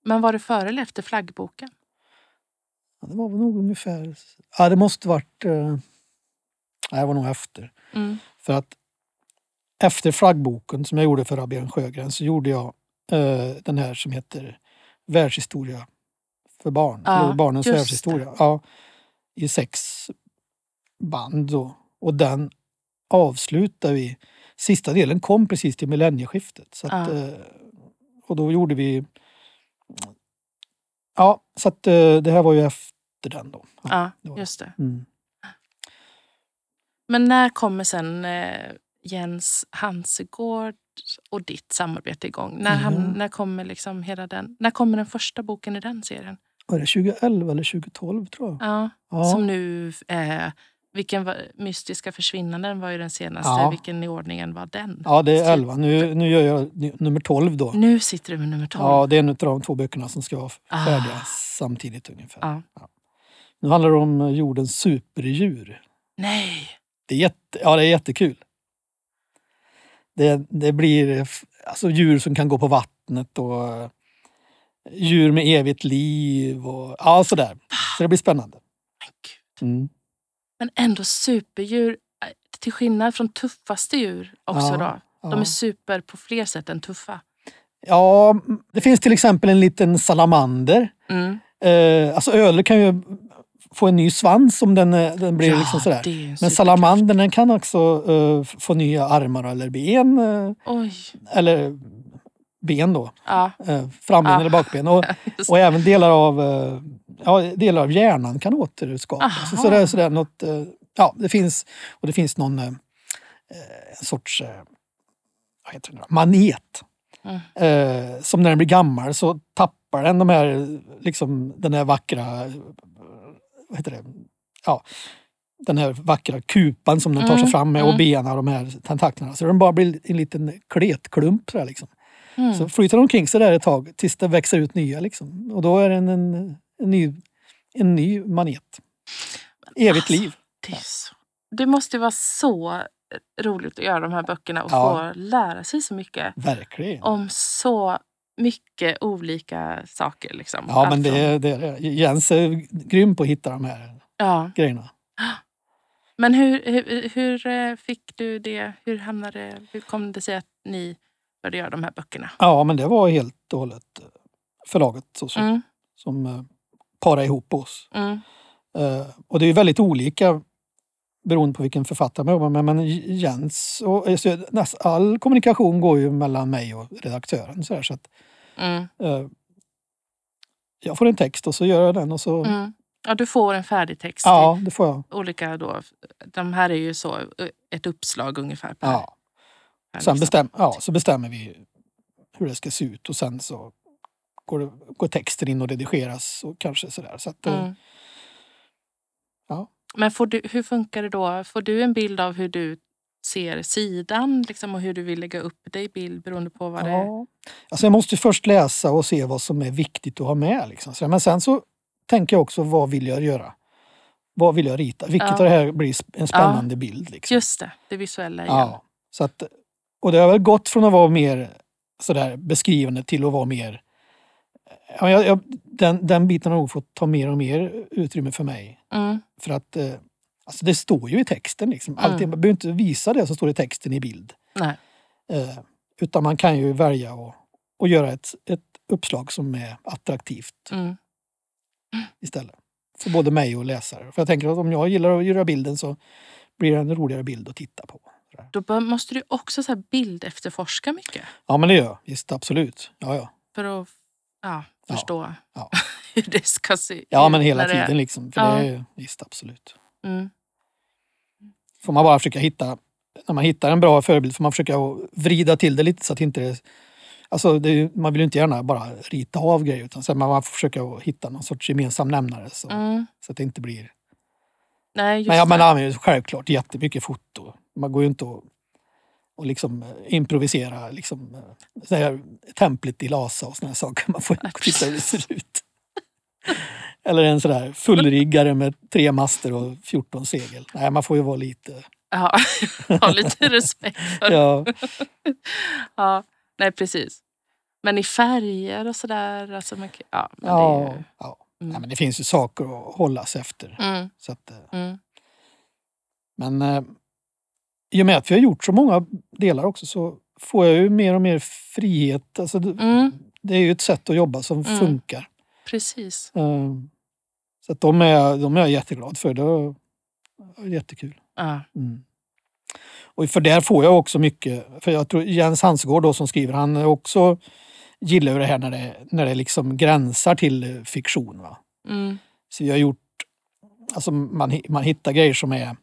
Men var det före eller efter flaggboken? Ja, det var väl nog ungefär... Ja, det måste varit... Eh, nej, det var nog efter. Mm. För att efter flaggboken som jag gjorde för Rabén Sjögren så gjorde jag eh, den här som heter Världshistoria för barn. Ja, eller barnens världshistoria. Ja, I sex band då. Och den avslutar vi. Sista delen kom precis till millennieskiftet. Så att, Ja. eh, och då gjorde vi... Ja, så att eh, det här var ju efter den då. Ja, det. just det. Mm. Men när kommer sen eh, Jens Hansegård och ditt samarbete igång? När, han, Ja. när kommer liksom hela den? När kommer den första boken i den serien? Var det 2011 eller 2012 tror jag? Ja, Ja. Som nu eh, vilken var, Mystiska försvinnanden var ju den senaste. Ja. Vilken i ordningen var den? Ja, det är 11. Nu, nu gör jag nummer 12 då. Nu sitter du med nummer 12. Ja, det är en av de två böckerna som ska vara Ah. färdiga samtidigt ungefär. Ja. Nu handlar det om jordens superdjur. Nej! Det är, jätte, ja, det är jättekul. Det, det blir alltså, djur som kan gå på vattnet och djur med evigt liv och ja, sådär. Så det blir spännande. Mm. men ändå superdjur. eh, Till skillnad från tuffaste djur också Ja, då. De ja. är super på fler sätt än tuffa. Ja, det finns till exempel en liten salamander. Mm. Eh, alltså ödlor kan ju få en ny svans om den, eh, den blir ja, liksom sådär. Men salamandern den kan också f- få nya armar eller ben. Oj. eller ben då. Ja, Eh, framben Ah. eller bakben. Och, <laughs> och även delar av, ja, delar av hjärnan kan återskapas. Så, så, det, är sådär något, ja, det finns, och det finns någon sorts vad heter det manet. Mm. Som när den blir gammal så tappar den de här, liksom, den här vackra, vad heter det, ja, den här vackra kupan som den tar sig Mm, fram med och mm. benen och de här tentaklerna. Så den bara blir en liten kletklump. Så, där, liksom. Mm. så flyter den omkring sig där ett tag tills det växer ut nya. Liksom. Och då är den en, en, ny, en ny manet. Evigt Alltså, liv. Det, så, det måste vara så roligt att göra de här böckerna och Ja. få lära sig så mycket Verkligen. om så mycket olika saker. Liksom. Ja, men det, är- det är. Jens är grym på att hitta de här ja. grejerna. Men hur, hur, hur eh, fick du det? Hur hamnade Hur kom det sig att ni började göra de här böckerna? Ja, men det var helt och hållet eh, förlaget så, som, Mm, som eh, parade ihop oss. mm, och det är väldigt olika beroende på vilken författare man jobbar med. Men Jens och så näst, all kommunikation går ju mellan mig och redaktören. Så, här, så att, mm, eh, jag får en text och så gör jag den och så... mm. Ja, du får en färdig text. Ja, det får jag. Olika då, de här är ju så ett uppslag ungefär. Per, Ja. per Sen bestäm, ja, så bestämmer vi hur det ska se ut och sen så går, det, går texten in och redigeras och kanske sådär. Så att, eh, Mm. Ja. Men du, hur funkar det då? Får du en bild av hur du ser sidan liksom, och hur du vill lägga upp det i bild beroende på vad det är? ja. alltså jag måste först läsa och se vad som är viktigt att ha med. Liksom. Men sen så tänker jag också vad vill jag göra? Vad vill jag rita? Vilket Ja. av det här blir en spännande bild? Liksom. Just det, det visuella igen. Ja, så att, och det har väl gått från att vara mer sådär beskrivande till att vara mer... Ja, jag, den, den biten har nog fått ta mer och mer utrymme för mig. Mm, För att eh, alltså det står ju i texten. Liksom. Mm. Man behöver inte visa det som står i texten i bild. Eh, utan man kan ju välja att och göra ett, ett uppslag som är attraktivt Mm, istället. För både mig och läsare. För jag tänker att om jag gillar att göra bilden så blir det en roligare bild att titta på. då måste du också så här bild efterforska mycket Ja men det gör jag. Visst, absolut. Ja, ja. för att ja, Ja, förstå ja. <laughs> hur det ska se ja ut men hela det är- tiden liksom. För Ja. det är, visst, absolut. Mm, Får man bara försöka hitta, när man hittar en bra förebild får man försöka vrida till det lite så att inte det Alltså det, man vill ju inte gärna bara rita av grejer utan så man får försöka hitta någon sorts gemensam nämnare så, mm. så att det inte blir... Nej, just Men ja, använder ju självklart jättemycket foto. Man går ju inte att och liksom eh, improvisera liksom, eh, så här, templet i Lhasa och såna saker. Man får titta hur det ser ut. Eller en sådär fullriggare med tre master och 14 segel. Nej, man får ju vara lite... Ja, <laughs> ha lite respekt Ja, <laughs> Ja, nej precis. Men i färger och sådär. Alltså man, ja, men det ja, är ju, ja. Mm. Nej, men det finns ju saker att hålla sig efter. mm, Så att, eh, mm, Men i och med att vi har gjort så många delar också så får jag ju mer och mer frihet. Alltså, det, Mm. det är ju ett sätt att jobba som Mm. funkar. precis. Eh, Så att de, är, de är jag jätteglad för. Det är jättekul. Ja, Mm. Och för där får jag också mycket, för jag tror Jens Hansgård då som skriver, han också gillar ju det här när det, när det liksom gränsar till fiktion. Va? mm, Så vi har gjort, alltså man, man hittar grejer som är,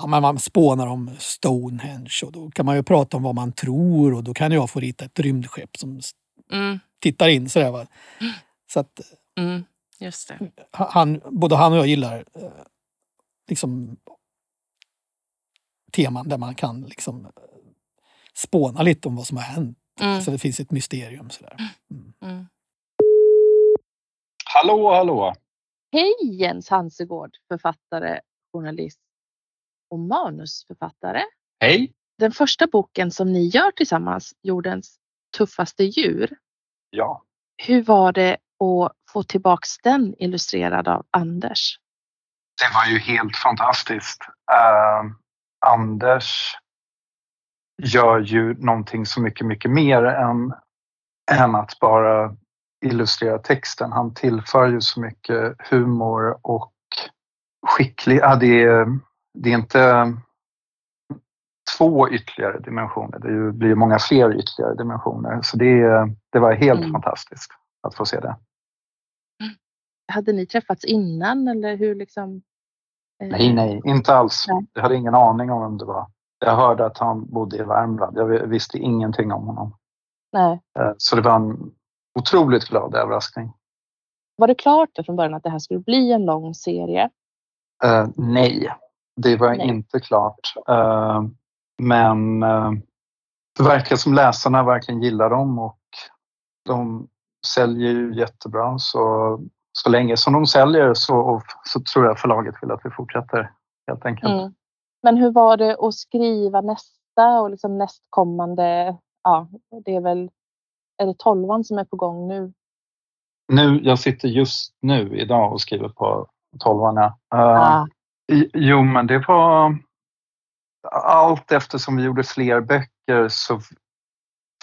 ja men man spånar om Stonehenge och då kan man ju prata om vad man tror och då kan jag få rita ett rymdskepp som mm, tittar in sådär. Va? Så att mm, just det. han, både han och jag gillar eh, liksom teman där man kan liksom spåna lite om vad som har hänt. Mm, Så det finns ett mysterium. Sådär. Mm. mm. Hallå, hallå! Hej Jens Hansegård, författare, journalist och manusförfattare. Hej! Den första boken som ni gör tillsammans, Jordens tuffaste djur, Ja, hur var det att få tillbaks den illustrerad av Anders? Det var ju helt fantastiskt. Uh, Anders gör ju någonting så mycket, mycket mer än, än att bara illustrera texten. Han tillför ju så mycket humor och skicklig. Ja, det, är, det är inte två ytterligare dimensioner. Det blir många fler ytterligare dimensioner. Så det, det var helt mm. fantastiskt att få se det. Hade ni träffats innan eller hur liksom? Eh... Nej, nej, inte alls. Nej. Jag hade ingen aning om vem det var. Jag hörde att han bodde i Värmland. Jag visste ingenting om honom. Nej. Eh, så det var en otroligt glad överraskning. Var det klart från början att det här skulle bli en lång serie? Uh, nej, det var nej. inte klart. Uh, men uh, det verkar som läsarna verkligen gillar dem och de säljer ju jättebra. Så, så länge som de säljer så, så tror jag förlaget vill att vi fortsätter helt enkelt. Mm. Men hur var det att skriva nästa och liksom nästkommande? Ja, det är väl är det tolvan som är på gång nu? Nu, jag sitter just nu idag och skriver på tolvan. Ja. Ah. Jo, men det var allt eftersom vi gjorde fler böcker så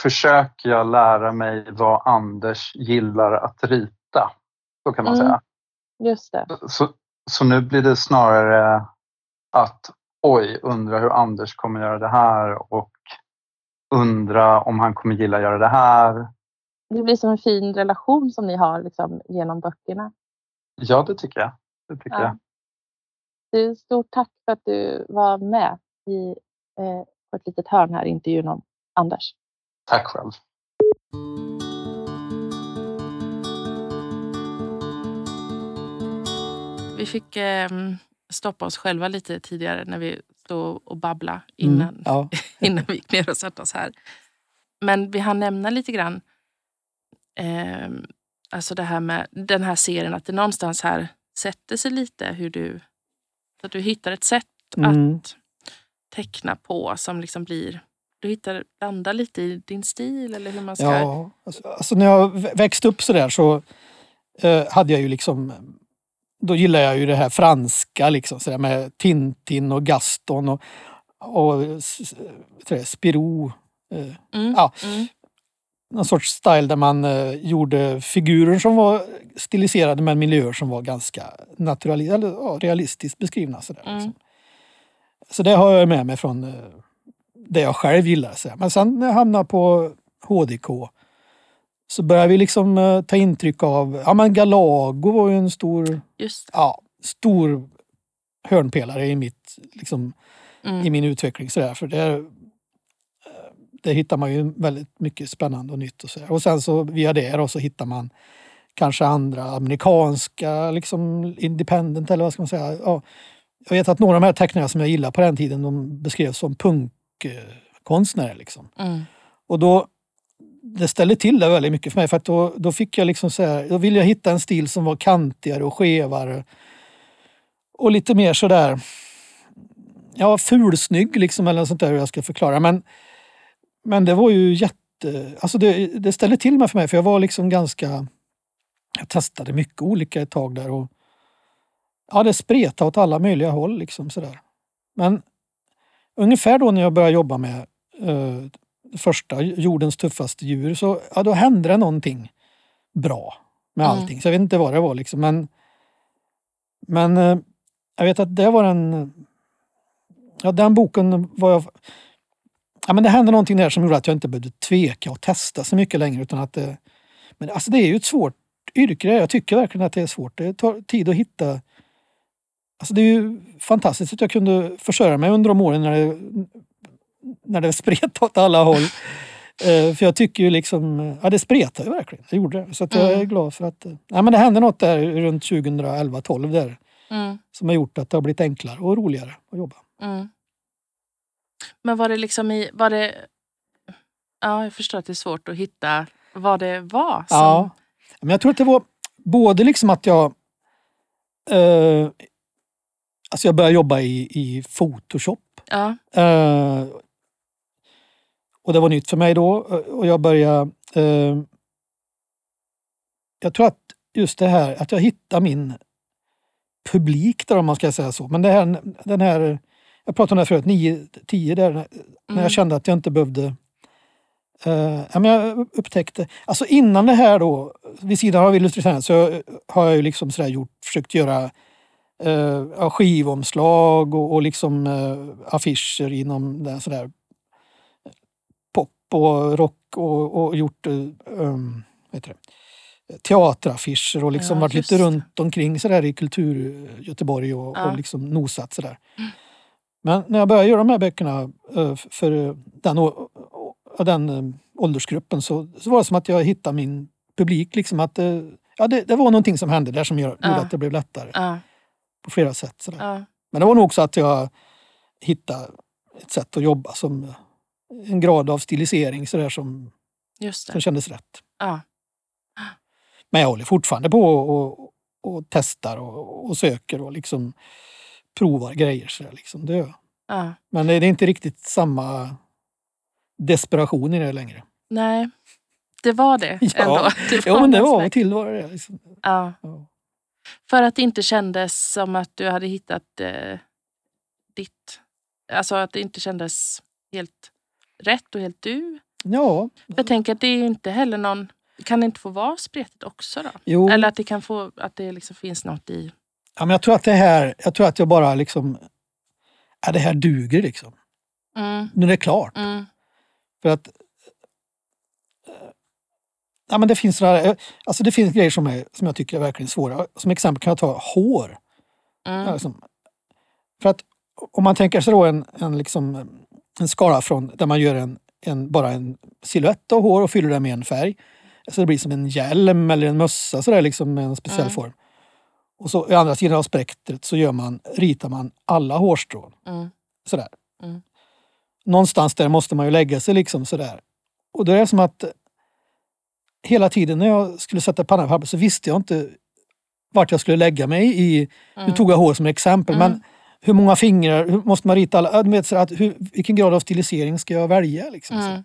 försöker jag lära mig vad Anders gillar att rita. Så kan man mm. säga. Just det. Så, så nu blir det snarare att oj, undrar hur Anders kommer göra det här och undra om han kommer gilla att göra det här. Det blir som en fin relation som ni har liksom, genom böckerna. Ja, det tycker jag. Det tycker ja. jag. Du, stort tack för att du var med i, eh, på ett litet hörn här i intervjun om Anders. Tack själv. Vi fick eh, stoppa oss själva lite tidigare när vi stod och babblade innan, mm, ja. <laughs> innan vi gick ner och satte oss här. Men vi hann nämna lite grann eh, alltså det här med den här serien, att det någonstans här sätter sig lite hur du... Att du hittar ett sätt mm. att teckna på som liksom blir... Du hittar, landar lite i din stil eller hur man ska... Ja, alltså, alltså när jag växte upp sådär så eh, hade jag ju liksom då gillar jag ju det här franska liksom så med Tintin och Gaston och, och Spirou. Eh, mm, ja. Mm. Någon sorts style där man eh, gjorde figurer som var stiliserade men miljöer som var ganska naturalistiska, eller ja, realistiskt beskrivna. Så, mm. liksom. så det har jag med mig från eh, det jag själv gillar. Så. Men sen när jag hamnade på HDK så började vi liksom uh, ta intryck av, ja men Galago var ju en stor, Just. Ja, stor hörnpelare i mitt, liksom, mm. i min utveckling. Så där. För där, eh, där hittar man ju väldigt mycket spännande och nytt. Och, så och sen så via det och så hittar man kanske andra amerikanska, liksom independent eller vad ska man säga. Ja, jag vet att några av de här tecknarna som jag gillar på den tiden de beskrevs som punkkonstnärer. Liksom. Mm. Och då det ställde till det väldigt mycket för mig för att då, då fick jag liksom så här, då ville jag hitta en stil som var kantigare och skevare. Och lite mer sådär, ja fulsnygg liksom eller något sånt där hur jag ska förklara. Men, men det var ju jätte, alltså det, det ställde till mig för mig för jag var liksom ganska, jag testade mycket olika ett tag där och ja det spretade åt alla möjliga håll liksom sådär. Men ungefär då när jag började jobba med uh, första jordens tuffaste djur så ja, då hände det någonting bra med mm. allting. Så jag vet inte vad det var liksom men men eh, jag vet att det var en ja den boken var jag ja men det hände någonting där som gjorde att jag inte behövde tveka och testa så mycket längre utan att det, men alltså det är ju ett svårt yrke. Jag tycker verkligen att det är svårt. Det tar tid att hitta Alltså det är ju fantastiskt att jag kunde försörja mig under de åren när det när det <laughs> spret åt alla håll. Uh, för jag tycker ju liksom, ja det spretar ju verkligen. Det gjorde det. Så att jag är mm. glad för att, uh, ja, men det hände något där runt 2011-12 där. Mm. Som har gjort att det har blivit enklare och roligare att jobba. Mm. Men var det liksom i, var det, ja jag förstår att det är svårt att hitta vad det var. Som... Ja, men jag tror att det var både liksom att jag uh, Alltså jag började jobba i, i Photoshop. Ja. Och det var nytt för mig då och jag började eh, jag tror att just det här att jag hittar min publik där om man ska säga så. Men det här, den här, jag pratade om det här förut, 9-10 där när Mm. jag kände att jag inte behövde Uh, ja, men jag upptäckte, alltså innan det här då, vid sidan av illustration så har jag ju liksom sådär gjort, försökt göra uh, skivomslag och, och liksom uh, affischer inom den sådär pop och rock och, och gjort uh, um, det? teateraffischer och liksom Ja, varit lite det. runt omkring sådär i kultur Göteborg och, Ja. Mm. och liksom nosat sådär. Men när jag började göra de här böckerna eh, för eh, den, den eh, åldersgruppen så, så var det som att jag hittade min publik. Liksom att, ja, det, det var någonting som hände där som gör, Ja. gjorde att det blev lättare Ja, på flera sätt. Sådär. ja, Men det var nog också att jag hittade ett sätt att jobba som en grad av stilisering sådär som, som kändes rätt. Men jag håller fortfarande på och, och testar och, och söker och liksom provar grejer. Sådär, liksom. det, ja. Men det är inte riktigt samma desperation i det längre. Nej, det var det <laughs> Ja. ändå. <laughs> Det Jo men det var och till var det det. Liksom. Ja, Ja. för att det inte kändes som att du hade hittat eh, ditt... Alltså att det inte kändes helt rätt och helt du. ja, Jag tänker att det är inte heller någon... Kan det inte få vara spretigt också då? jo. Eller att det kan få... Att det liksom finns något i... Ja, men jag tror att det här, jag tror att jag bara liksom, ja, det här duger liksom. Mm, Nu är det klart. mm, För att eh, Ja, men det, finns sådär, eh, alltså det finns grejer som, är, som jag tycker är verkligen svåra. Som exempel kan jag ta hår. mm, Ja, liksom. För att om man tänker sig då en, en, liksom, en skala från där man gör en, en, bara en silhuett av hår och fyller det med en färg. Så det blir som en hjälm eller en mössa sådär liksom med en speciell Mm. form. Och så i andra sidan av spektret så gör man, ritar man alla hårstrån. mm, Sådär. Mm. Någonstans där måste man ju lägga sig liksom sådär. Och då är det som att hela tiden när jag skulle sätta pannan på papper så visste jag inte vart jag skulle lägga mig i nu mm. tog jag hår som exempel, Mm. men hur många fingrar, hur måste man rita alla? Du vet, så att, hur, vilken grad av stilisering ska jag välja? Liksom, Mm.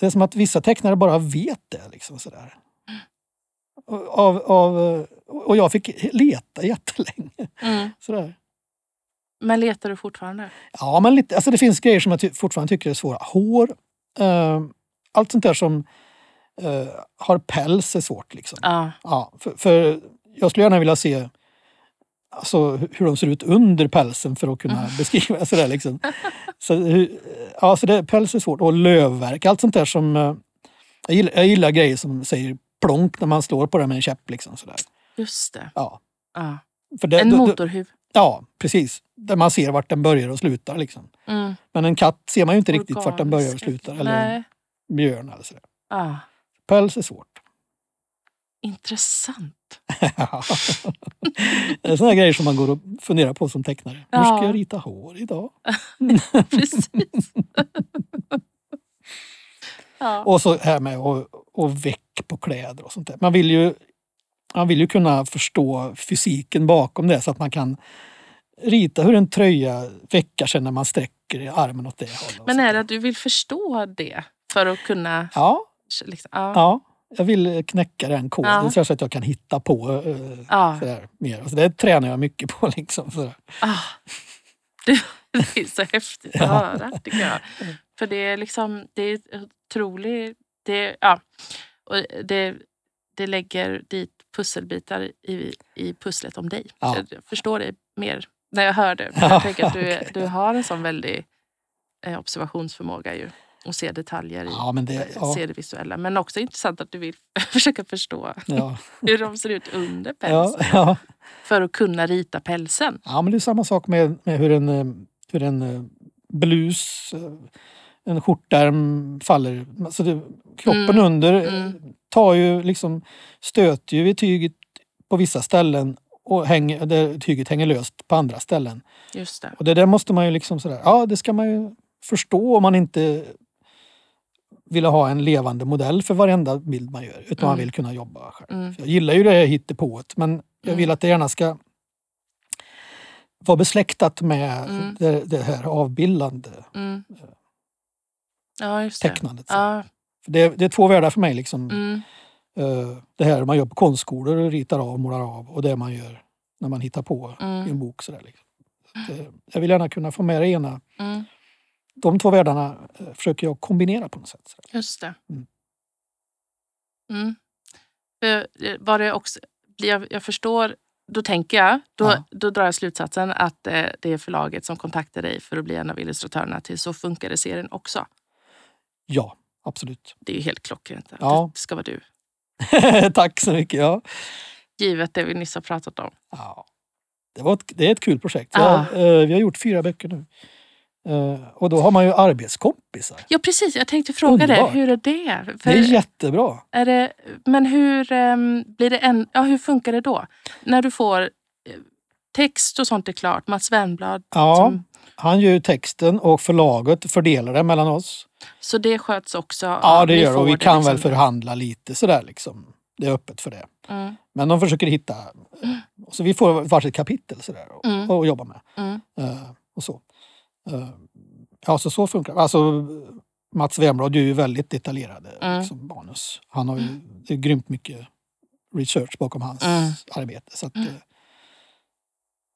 Det är som att vissa tecknare bara vet det. Liksom, sådär. Av, av, och jag fick leta jättelänge. Mm. Sådär. Men letar du fortfarande? Ja, men lite, alltså det finns grejer som jag ty fortfarande tycker är svåra. Hår, eh, allt sånt där som eh, har päls är svårt. Liksom. Ja. Ja, för, för jag skulle gärna vilja se alltså, hu- hur de ser ut under pälsen för att kunna <laughs> beskriva sådär liksom. Så, ja, så det, päls är svårt. Och lövverk, allt sånt där som... eh, Jag gillar, jag gillar grejer som säger plonk när man slår på det med en käpp. Liksom, sådär. Just det. Ja, Ja. för det, En då- motorhuv. Ja, precis. Där man ser vart den börjar och slutar. Liksom. Mm. Men en katt ser man ju inte riktigt vart den börjar och Organisk. slutar. Eller en Nej. björn eller sådär. Ja. Päls är svårt. Intressant. <laughs> det är sådana grejer som man går och funderar på som tecknare. Hur ska Ja. jag rita hår idag? <laughs> Precis. <laughs> ja. Och så här med och, och väck på kläder och sånt där. Man vill ju, man vill ju kunna förstå fysiken bakom det så att man kan rita hur en tröja veckar sig när man sträcker i armen åt det hållet. Men är det att du vill förstå det för att kunna... Ja, Liksom, ja. ja. Jag vill knäcka den koden Ja. så att jag kan hitta på eh, Ja. sådär, mer. Alltså det tränar jag mycket på. <laughs> Liksom, sådär. Ah. Det, <laughs> det är så häftigt att höra tycker jag. För det är liksom, det är otroligt, det, ja. Och det, det lägger dit pusselbitar i, i pusslet om dig. Ja. Jag förstår dig mer när jag hör det. <laughs> Jag tänker att du, okej. du har en sån väldig eh, observationsförmåga ju. Och se detaljer i Ja, det, ja, se det visuella. Men också intressant att du vill <laughs> försöka förstå ja, <laughs> hur de ser ut under pälsen. För att kunna rita pälsen. Ja, men det är samma sak med, med hur en, eh, hur en eh, blus, eh, en skjortärm faller. Alltså det, kroppen Mm, under eh, mm. tar ju liksom, stöter ju i tyget på vissa ställen och hänger, där tyget hänger löst på andra ställen. Just det. Och det där måste man ju liksom sådär, ja det ska man ju förstå om man inte vill ha en levande modell för varenda bild man gör. Utan man Mm. vill kunna jobba själv. Mm. Jag gillar ju det här hittepået men jag vill Mm. att det gärna ska vara besläktat med Mm. det, det här avbildande Mm. Ja, just det. tecknandet. så. Ja, det, det är två världar för mig. Liksom. mm. Eh, Det här man gör på konstskolor, ritar av, målar av och det man gör när man hittar på i en Mm. bok. Sådär, liksom. Så eh, jag vill gärna kunna få med det ena. Mm. De två världarna eh, försöker jag kombinera på något sätt. Sådär. Just det. Mm. Mm. Var det också, jag, jag förstår, då tänker jag, då, Ja. då drar jag slutsatsen att det är förlaget som kontaktar dig för att bli en av illustratörerna till Så funkar det serien också. Ja, absolut. Det är ju helt klockrent. Ja. Det ska vara du. <laughs> Tack så mycket. Ja. Givet det vi nyss har pratat om. Ja. Det, var ett, det är ett kul projekt. Ja. Eh, vi har gjort fyra böcker nu. Eh, och då har man ju arbetskompisar. Ja precis, jag tänkte fråga Underbart. dig, hur är det? För Det är jättebra. är det men hur, ehm, blir det en, ja, hur funkar det då? När du får eh, text och sånt är klart, Mats Wernblad. Ja, Som, han gör ju texten och förlaget fördelar det mellan oss. Så det sköts också? Ja, det gör det. Och vi kan väl liksom- förhandla lite sådär liksom. Det är öppet för det. Mm, Men de försöker hitta... Så vi får varsitt kapitel sådär och, Mm. och jobba med. mm, Eh, och så. Eh, ja, så så funkar det. Alltså, Mats Wernblad gör ju väldigt detaljerade Mm. liksom, manus. Han har ju det är grymt mycket research bakom hans Mm. arbete. Så att, eh,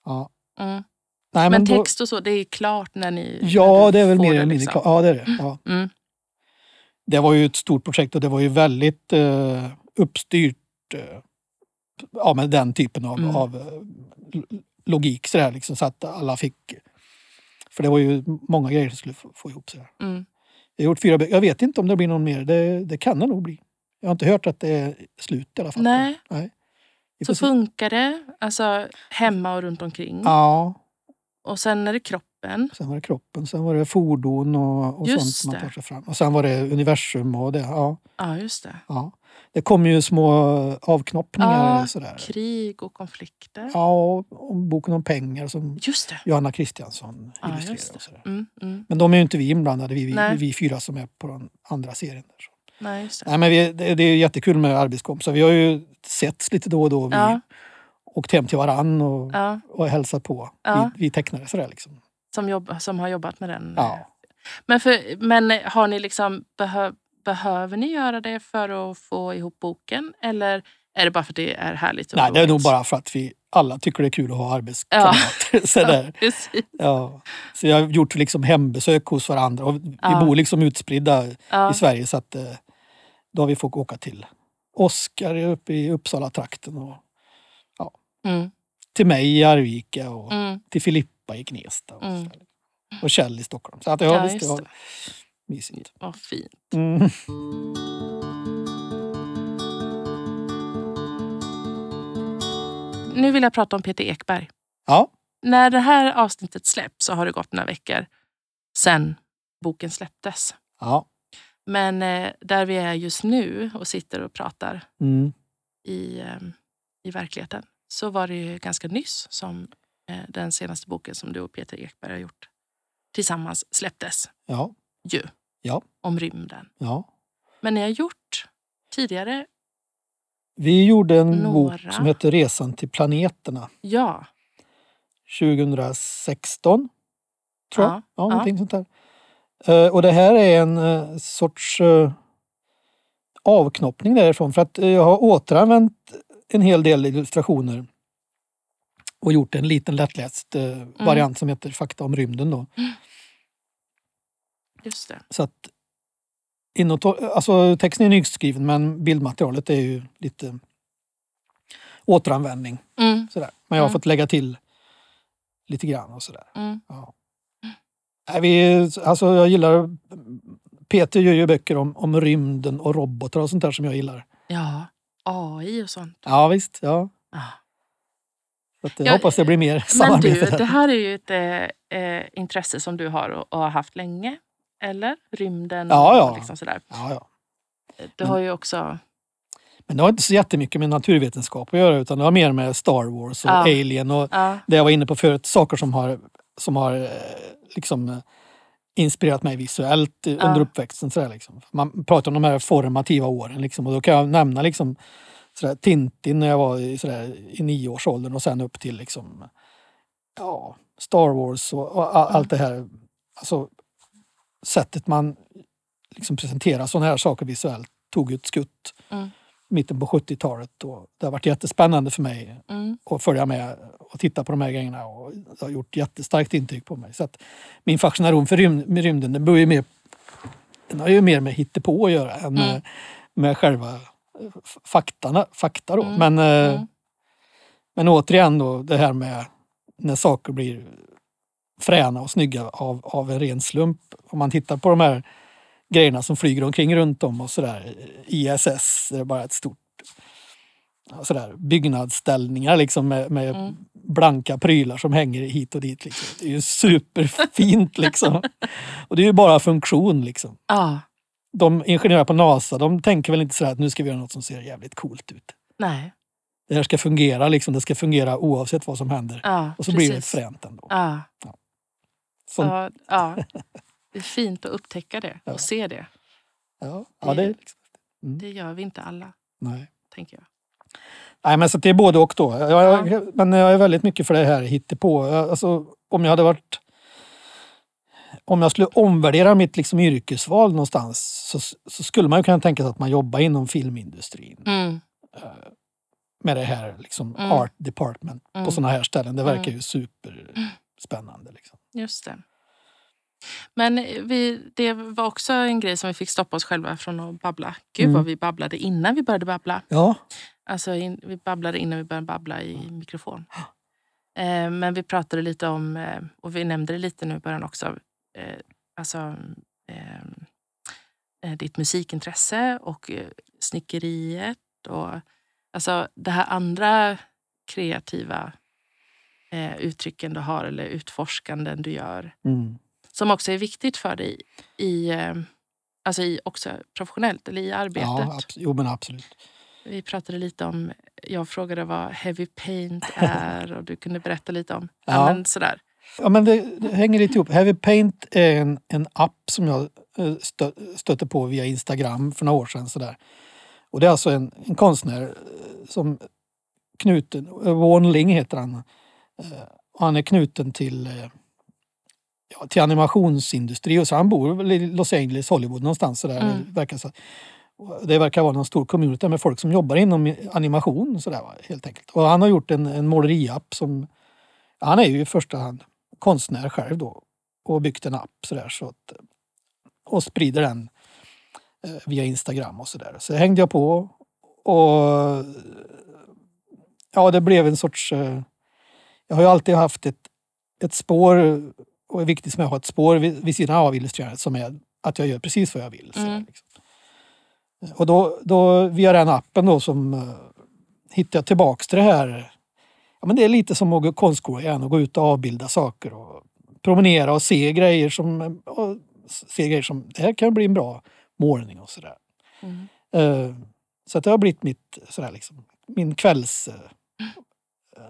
ja. Mm. Nej, Men då- text och så, det är klart när ni Ja, när det är väl mer eller mindre liksom. klart. Ja, det är det. Ja. Mm, Det var ju ett stort projekt och det var ju väldigt eh, uppstyrt eh, ja, med den typen av, Mm. av eh, logik sådär, liksom, så att alla fick... För det var ju många grejer som skulle få, få ihop. Sådär. mm. Jag har gjort fyra. Jag vet inte om det blir någon mer. Det, det kan det nog bli. Jag har inte hört att det är slut i alla fall. Nej. Nej. Så funkar det, alltså hemma och runt omkring. Ja, Och sen är det kroppen. sen var det kroppen, sen var det fordon och, och Just sånt som man tar sig fram. Och sen var det universum och det. Ja, Ja, just det. ja. Det kom ju små avknoppningar Ja, sådär. Krig och konflikter. Ja, och, boken om pengar som. Johanna Kristiansson Ja, illustrerar. just och sådär. Mm, mm. Men de är ju inte vi inblandade, vi, vi, vi fyra som är på den andra serien. Där. Nej, just det. Nej, men vi, det, det är jättekul med arbetskompisar. Vi har ju setts lite då och då. Vi Ja. Åkt hem till varann och, Ja, och hälsat på. Ja. Vi, vi tecknare sådär liksom. som, jobb, som har jobbat med den. Ja. Men, för, men har ni liksom behö, behöver ni göra det för att få ihop boken? Eller är det bara för att det är härligt? Nej, det är nog bara för att vi alla tycker det är kul att ha arbetskamrater. <laughs> Sådär. Ja. Så jag har gjort liksom hembesök hos varandra. Och vi bor liksom utspridda i Sverige så att eh, då har vi fått åka till Oskar uppe i Uppsala-trakten och Mm, till mig i Arvika och mm, till Filippa i Gnesta. Och, Mm. och Kjell i Stockholm. Så att, ja, Ja, visst, det mysigt. vad fint. Mm. Nu vill jag prata om Peter Ekberg. Ja, När det här avsnittet släpps så har det gått några veckor sedan boken släpptes. ja. Men eh, där vi är just nu och sitter och pratar Mm. i, eh, i verkligheten så var det ju ganska nyss som eh, den senaste boken som du och Peter Ekberg har gjort tillsammans släpptes. ja, Ju. Ja. Om rymden. ja. Men ni har gjort tidigare, Vi gjorde en Några. bok som heter Resan till planeterna ja. 2016. Tror jag. Ja, Ja, någonting sånt där. Eh, och det här är en eh, sorts eh, avknoppning därifrån. För att jag har återanvänt en hel del illustrationer och gjort en liten lättläst eh, Mm. variant som heter Fakta om rymden. Då. <gasps> Just det. Så att inåt, alltså texten är nyskriven men bildmaterialet är ju lite återanvändning. Mm, Sådär. Men jag har Mm. fått lägga till lite grann och sådär. mm, Ja. Nej, vi, alltså jag gillar... Peter gör ju böcker om, om rymden och robotar och sånt där som jag gillar. ja. AI och sånt. Ja visst, ja. Så att, jag Ja, hoppas det blir mer Men samarbete. du, där. det här är ju ett eh, eh, intresse som du har och, och har haft länge. Eller? Rymden Ja, ja. och liksom sådär. Ja, ja. Du har ju också... Men det har inte så jättemycket med naturvetenskap att göra utan det har mer med Star Wars och Ja. Alien och det jag var inne på förut, saker som har, som har eh, liksom eh, inspirerat mig visuellt Ja. under uppväxten. Sådär, liksom. Man pratar om de här formativa åren liksom, och då kan jag nämna liksom, sådär, Tintin när jag var i, sådär, i nioårsåldern och sen upp till liksom, ja, Star Wars och, och a- allt det här. Alltså, sättet man liksom presenterar sådana här saker visuellt tog ett skutt. Mm. Mitten på 70-talet. Och det har varit jättespännande för mig Mm. att följa med och titta på de här grejerna. Och det har gjort jättestarkt intryck på mig. Så att min fascination för rym, med rymden den, ju mer, den har ju mer med hittepå att göra än Mm. med, själva f- faktarna, fakta. Då. Mm. Men, eh, Mm. men återigen då det här med när saker blir fräna och snygga av, av en ren slump. Om man tittar på de här grejerna som flyger omkring runt om och sådär. ISS, det är bara ett stort sådär, byggnadsställningar liksom med, med Mm. blanka prylar som hänger hit och dit. Liksom. Det är ju superfint liksom. Och det är ju bara funktion liksom. Ja, De ingenjörer på NASA, de tänker väl inte sådär att nu ska vi göra något som ser jävligt coolt ut. nej. Det här ska fungera liksom, det ska fungera oavsett vad som händer. Ja, Och så blir det precis. fränt ändå. Ja, Som, ja. Det är fint att upptäcka det Ja. och se det. ja, ja, det är liksom, Det gör vi inte alla, nej. tänker jag. Nej, men så det är både och då. Jag, jag, Men jag är väldigt mycket för det här hittepå. Alltså, om jag hade varit... Om jag skulle omvärdera mitt liksom yrkesval någonstans så, så skulle man ju kunna tänka sig att man jobbar inom filmindustrin Mm. med det här liksom Mm. art department på Mm. sådana här ställen. Det verkar Mm. ju superspännande. Liksom. Just det. Men vi, det var också en grej som vi fick stoppa oss själva från att babbla. Gud Mm. vad vi babblade innan vi började babbla. Ja, Alltså in, vi babblade innan vi började babbla i mikrofon. Eh, men vi pratade lite om, eh, och vi nämnde det lite nu i början också, eh, alltså eh, eh, ditt musikintresse och eh, snickeriet och alltså det här andra kreativa eh, uttrycken du har eller utforskanden du gör mm. Som också är viktigt för dig i, eh, alltså i också professionellt eller i arbetet. ja jo, men absolut. Vi pratade lite om, jag frågade vad heavy paint <laughs> är och du kunde berätta lite om, ja. Men sådär. Ja, men det, det hänger lite ihop. Heavy Paint är en, en app som jag eh, stö, stötte på via Instagram för några år sedan. Sådär. Och det är alltså en, en konstnär eh, som knuten, Warren Ling heter han. Och Han är knuten till, ja, till animationsindustri och så han bor väl i Los Angeles, Hollywood någonstans. Sådär. Mm. Det, verkar så. Det verkar vara någon stor community med folk som jobbar inom animation. Sådär, helt enkelt. Och han har gjort en, en måleriapp som han är ju i första hand konstnär själv då och byggt en app sådär så att, och sprider den eh, via Instagram och sådär. Så hängde jag på och ja, det blev en sorts... eh, Jag har ju alltid haft ett, ett spår och är viktigt för mig att ha ett spår vid, vid sidan av illustrerandet som är att jag gör precis vad jag vill. sådär, Mm. liksom. Och då, då via den appen då som uh, hittade jag tillbaks till det här Ja, men det är lite som att gå konstskola igen och gå ut och avbilda saker och promenera och se grejer som, och se grejer som det här kan bli en bra målning och sådär. Mm. Eh, Så att det har blivit mitt, sådär liksom, min kvälls... eh,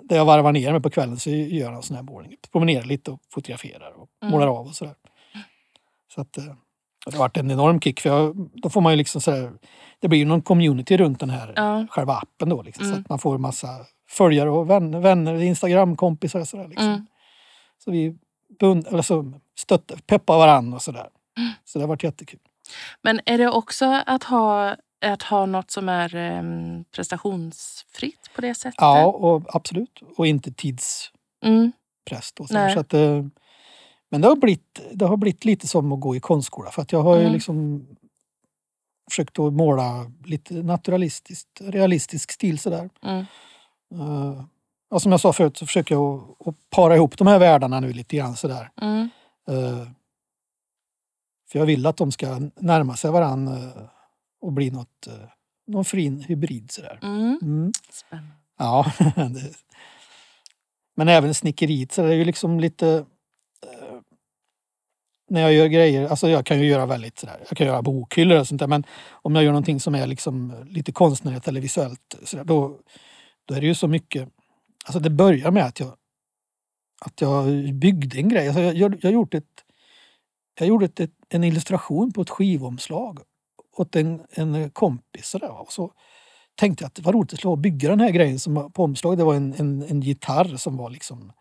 Där jag varvar ner mig på kvällen så gör jag sån här målning. Promenerar lite och fotograferar och Mm. målar av och sådär. Så att, eh, det har varit en enorm kick för jag, då får man ju liksom sådär, det blir ju någon community runt den här Ja. själva appen då. Liksom, Så Mm. att man får massa följare och vänner, vänner Instagram-kompisar och sådär. Liksom. Mm. Så vi bund, eller så stöttar, peppar varandra och sådär. Mm. Så det har varit jättekul. Men är det också att ha, att ha något som är em, prestationsfritt på det sättet? Ja, och absolut. Och inte tidspress. Mm. Nej. så att, eh, men det har, blivit, det har blivit lite som att gå i konstskola. För att jag har ju Mm. liksom försökt att måla lite naturalistiskt, realistisk stil sådär. Mm. Uh, och som jag sa förut så försöker jag att, para ihop de här världarna nu lite grann sådär. Mm. Eh, för jag vill att de ska närma sig varandra och bli något, uh, någon fin hybrid sådär. Mm. Mm. Spännande. Ja. <laughs> men även snickeriet så är det ju liksom lite eh, när jag gör grejer, alltså jag kan ju göra väldigt sådär, jag kan göra bokhyllor och sånt där men om jag gör någonting som är liksom lite konstnärligt eller visuellt sådär, då, då är det ju så mycket, alltså det börjar med att jag att jag byggde en grej. Alltså jag, jag, jag, gjort ett, jag gjorde ett, en illustration på ett skivomslag åt en, en kompis. Sådär, va. och så tänkte jag att det var roligt att bygga den här grejen som på omslaget. Det var en, en, en gitarr som var liksom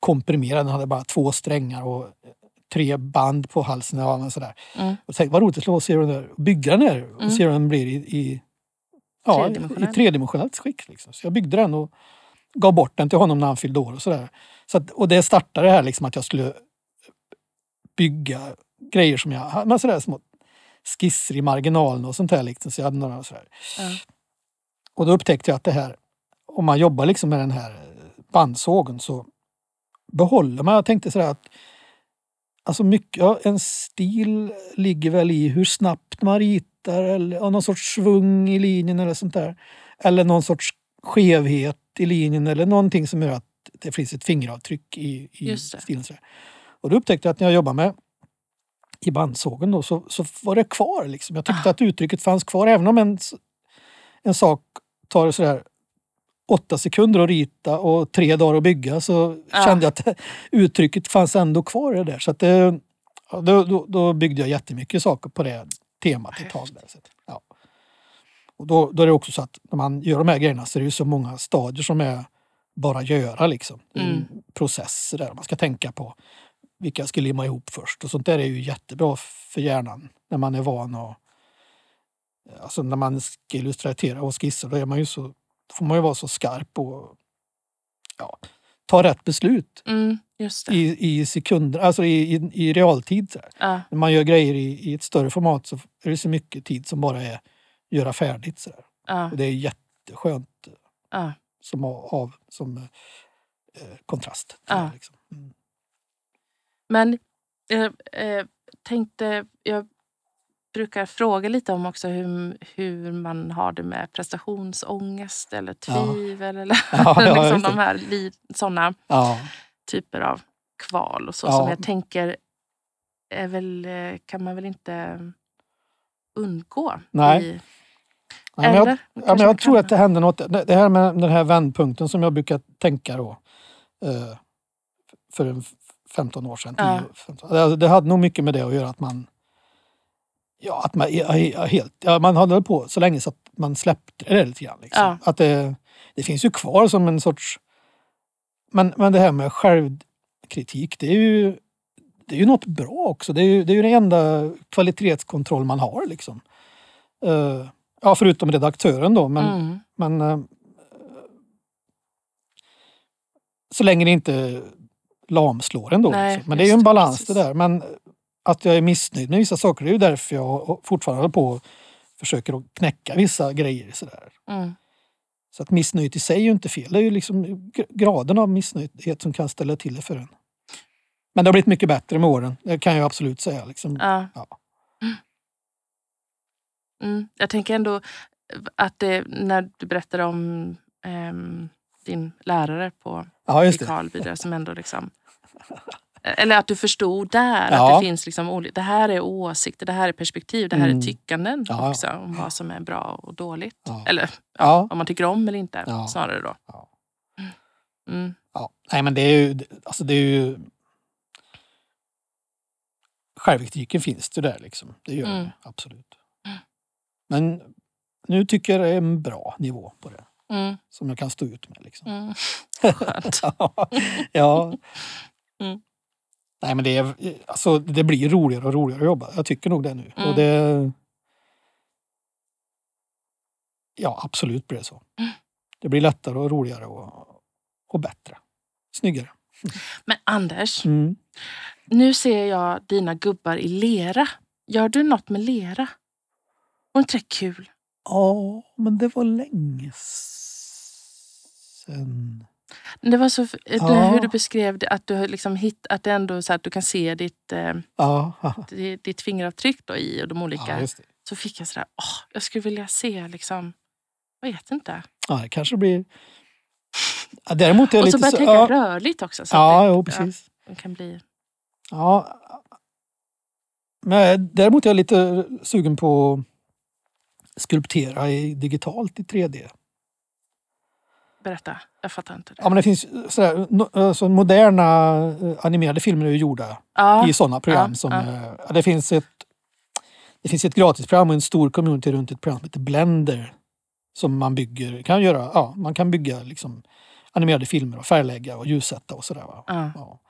komprimerad. Den hade bara två strängar och tre band på halsen. Och sådär. Mm. Och tänkte, vad roligt att se den där, bygga den här och Mm. se hur den blir i, i ja, Tredimensionell. i tredimensionellt skick. Liksom. Så jag byggde den och gav bort den till honom när han fyllde år och sådär. Så att, och det startade det här liksom att jag skulle bygga grejer som jag men sådär små skisser i marginalen och sånt där. Liksom. Så jag hade några sådär. Ja. Och då upptäckte jag att det här, om man jobbar liksom med den här bandsågen så behåller man, jag tänkte sådär att Alltså mycket, ja, en stil ligger väl i hur snabbt man ritar eller ja, någon sorts svung i linjen eller sånt där. Eller någon sorts skevhet i linjen eller någonting som gör att det finns ett fingeravtryck i, i stilen. Och då upptäckte jag att när jag jobbar med i bandsågen då, så, så var det kvar. Liksom. Jag tyckte Ah. att uttrycket fanns kvar även om en, en sak tar sådär åtta sekunder att rita och tre dagar att bygga så Ja. kände jag att <laughs> uttrycket fanns ändå kvar i det där. Så att det, då, då, då byggde jag jättemycket saker på det temat ett tag. Där, så att, ja. Och då, då är det också så att när man gör de här grejerna så är det ju så många stadier som är bara göra liksom. Mm. processer där man ska tänka på vilka jag ska limma ihop först och sånt där är ju jättebra för hjärnan när man är van att Alltså när man ska illustrera och skissa då är man ju så får man ju vara så skarp och ja, ta rätt beslut Mm, i, i sekunder, alltså i, i, i realtid. Ja, När man gör grejer i, i ett större format så är det så mycket tid som bara är göra färdigt. Så ja, Och det är jätteskönt ja. som av, som eh, kontrast. Ja. det, Liksom. Mm. Men jag eh, tänkte, jag brukar fråga lite om också hur, hur man har det med prestationsångest eller Ja. tvivel eller <laughs> Ja, <laughs> ja, liksom de här sådana typer av kval och så som jag tänker är väl, eh, kan man väl inte undgå. Nej. I, Nej, men jag, eller? ja, men jag tror att det händer något. Det här med den här vändpunkten som jag brukar tänka då. Eh, för en 15 år sedan. Ja. 10, 15, det, det hade nog mycket med det att göra att man Ja, att man, helt, ja, man hade på så länge så att man släppte det lite grann. Liksom. Ja. Att det, det finns ju kvar som en sorts... Men, men det här med självkritik, det är ju, det är ju något bra också. Det är ju, det är ju den enda kvalitetskontroll man har. Liksom. Eh, ja, förutom redaktören då. Men, Mm. men eh, så länge det inte lamslår ändå. Nej, liksom. Men det är ju en balans precis. det där. Men att jag är missnöjd med vissa saker, det är ju därför jag fortfarande på och försöker att knäcka vissa grejer. Sådär. Mm. Så att missnöjet i sig är ju inte fel. Det är ju liksom gr- graden av missnöjdhet som kan ställa till det för en. Men det har blivit mycket bättre med åren. Det kan jag absolut säga. Liksom. Ja. Ja. Mm. Jag tänker ändå att det, när du berättar om ehm, din lärare på Ja, i. Karlby där som ändå liksom eller att du förstod där Ja. att det finns liksom olika, det här är åsikter, det här är perspektiv, det här Mm. är tyckanden Ja. också om vad som är bra och dåligt. Ja. Eller om man tycker om eller inte snarare då. Ja. Mm. Ja. Nej men det är ju, alltså det är ju... Självkritiken finns det där liksom. Det gör Mm. det absolut. Men nu tycker jag det är en bra nivå på det. Mm. Som jag kan stå ut med. Liksom. Mm. <laughs> Skönt. ja. Mm. Nej men det, är, alltså, det blir roligare och roligare att jobba. Jag tycker nog det nu. Mm. Och det, ja absolut blir det så. Mm. Det blir lättare och roligare och, och bättre. Snyggare. Men Anders, Mm. nu ser jag dina gubbar i lera. Gör du något med lera? Var inte det kul? Ja, men det var länge sen. Det var så, Ja. det, hur du beskrev det, att du liksom hitt, att det ändå så att du kan se ditt, eh, Ja, <laughs> ditt, ditt fingeravtryck då i och de olika. ja det. Så fick jag sådär, åh, jag skulle vilja se liksom, jag vet inte. Ja, det kanske blir... Däremot är jag Och så lite började jag så... tänka rörligt också. Så ja att jo, det, precis. ja, det kan bli... Ja. Men däremot är jag lite sugen på skulptera i digitalt i 3D. Berätta, jag fattar inte det. Ja, men det finns sådär, no- alltså, moderna eh, animerade filmer är ju gjorda Ja, i sådana program. ja, som, eh, ja, det, finns ett, det finns ett gratisprogram och en stor community runt ett program som heter Blender. Som man bygger, kan göra, ja, man kan bygga liksom, animerade filmer och färglägga och ljussätta och sådär. Va? ja.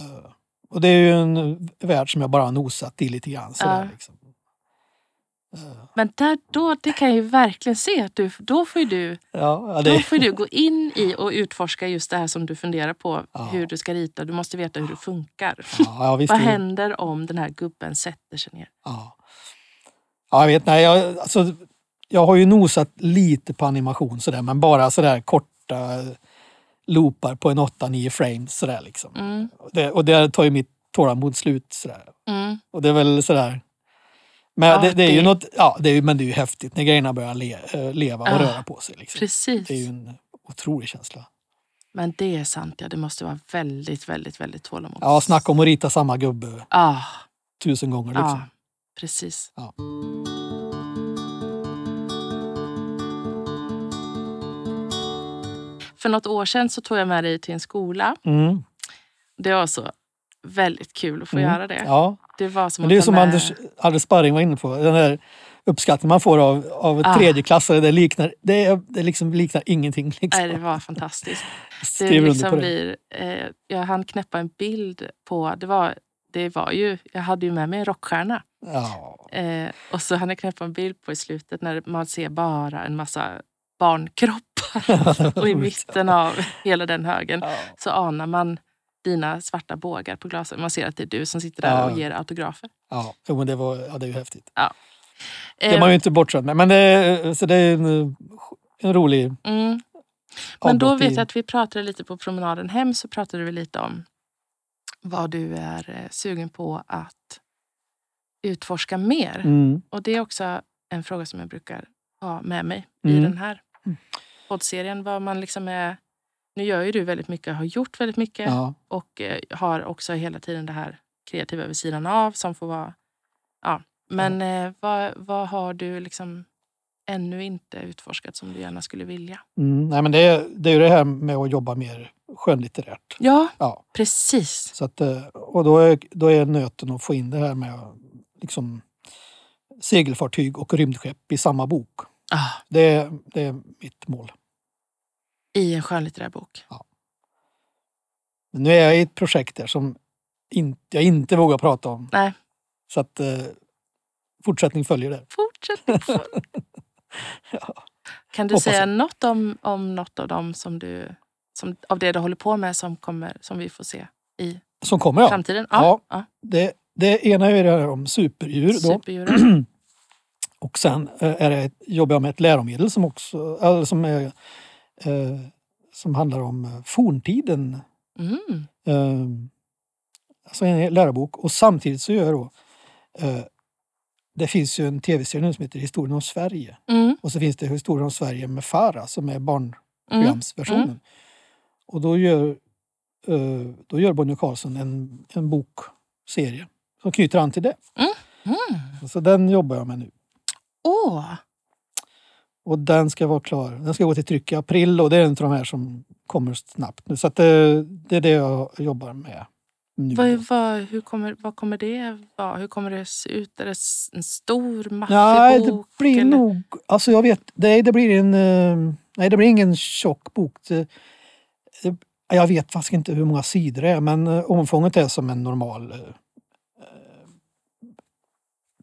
Eh, Och det är ju en värld som jag bara har nosat i lite grann. Sådär, liksom. Men där, då, det kan jag ju verkligen se att du, då får du, Ja, ja, då det, får du gå in i och utforska just det här som du funderar på. Ja. Hur du ska rita. Du måste veta hur det funkar. ja, Vad det- händer om den här gubben sätter sig ner? Ja. ja, jag vet. Nej, jag, alltså, jag har ju nosat lite på animation sådär, men bara sådär korta loopar på en 8-9 frames sådär liksom. Mm, Och det, och det tar ju mitt tålamod slut sådär. mm, Och det är väl sådär. Men Ja, det, det är ju det- något, ja, det är, men det är ju häftigt när grejerna börjar le, eh, leva och Ja, röra på sig. Liksom. precis. Det är ju en otrolig känsla. Men det är sant, ja. Det måste vara väldigt, väldigt, väldigt tålamod. Ja, snacka om att rita samma gubbe Ah, tusen gånger. Liksom. ja, precis. Ja. För något år sedan så tog jag med dig till en skola. Mm. Det var så väldigt kul att få Mm. göra det. Ja, Det var som men det är som med- Anders, Anders Sparring var inne på. Den där uppskattningen man får av, av Ah. tredjeklassare, det liknar, det, det liksom liknar ingenting. Liksom. Nej, det var fantastiskt. <laughs> Det liksom blir, eh, jag hann knäppa en bild på, det var, det var ju, jag hade ju med mig en rockstjärna. Ja. Eh, och så hann jag knäppa en bild på i slutet när man ser bara en massa barnkroppar. <laughs> och i mitten av hela den högen Ja. så anar man dina svarta bågar på glasen. Man ser att det är du som sitter där Ja. och ger autografer. Ja, jo, men det, var, ja, det är ju häftigt. Det Eh, är man ju inte bortskämd med. Men det, så det är en, en rolig mm. Men då vet jag att vi pratade lite på promenaden hem så pratade vi lite om vad du är eh, sugen på att utforska mer. Mm. Och det är också en fråga som jag brukar ha med mig Mm. i den här Mm. poddserien. Vad man liksom är, nu gör ju du väldigt mycket, har gjort väldigt mycket Ja. och eh, har också hela tiden det här kreativa vid sidan av som får vara... Ja. Men eh, vad, vad har du liksom ännu inte utforskat som du gärna skulle vilja? Mm. Nej, men det, är, det är ju det här med att jobba mer skönlitterärt. Ja, Ja. precis. Så att, eh, och då är, då är nöten att få in det här med liksom, segelfartyg och rymdskepp i samma bok. Ah, Det, det är mitt mål. I en skönlitterär bok. Men nu är jag i ett projekt där som in, jag inte vågar prata om. Nej. Så att eh, fortsättning följer där. Fortsätt. <laughs> Ja. Kan du Hoppas säga jag. något om, om något av dem som du, som, av det du håller på med som, kommer, som vi får se i Som kommer ja. framtiden? Ja. ja. Det, det ena är det här om superdjur. Då. Superdjuren. <clears throat> Och sen eh, är det, jobbar jag med ett läromedel som också eller som, är, eh, som handlar om eh, forntiden. Mm. Eh, alltså en lärobok. Och samtidigt så gör jag då eh, det finns ju en tv-serie nu som heter Historien om Sverige. Mm. Och så finns det Historien om Sverige med Farah som är Mm. barnprogramsversionen. Mm. Och då gör, eh, då gör Bonnier Karlsson en, en bokserie som knyter an till det. Mm. Så den jobbar jag med nu. Åh, Och den ska vara klar. Den ska gå till tryck i april och det är en av de här som kommer snabbt nu. Så det, det är det jag jobbar med nu. vad, vad, hur, kommer, vad kommer det vara? Hur kommer det se ut? Är det en stor, maffig Nej, det blir eller? nog... Alltså jag vet, nej det blir en... eh, Nej det blir ingen tjock bok. Det, det, jag vet faktiskt inte hur många sidor det är men eh, omfånget är som en normal eh, eh,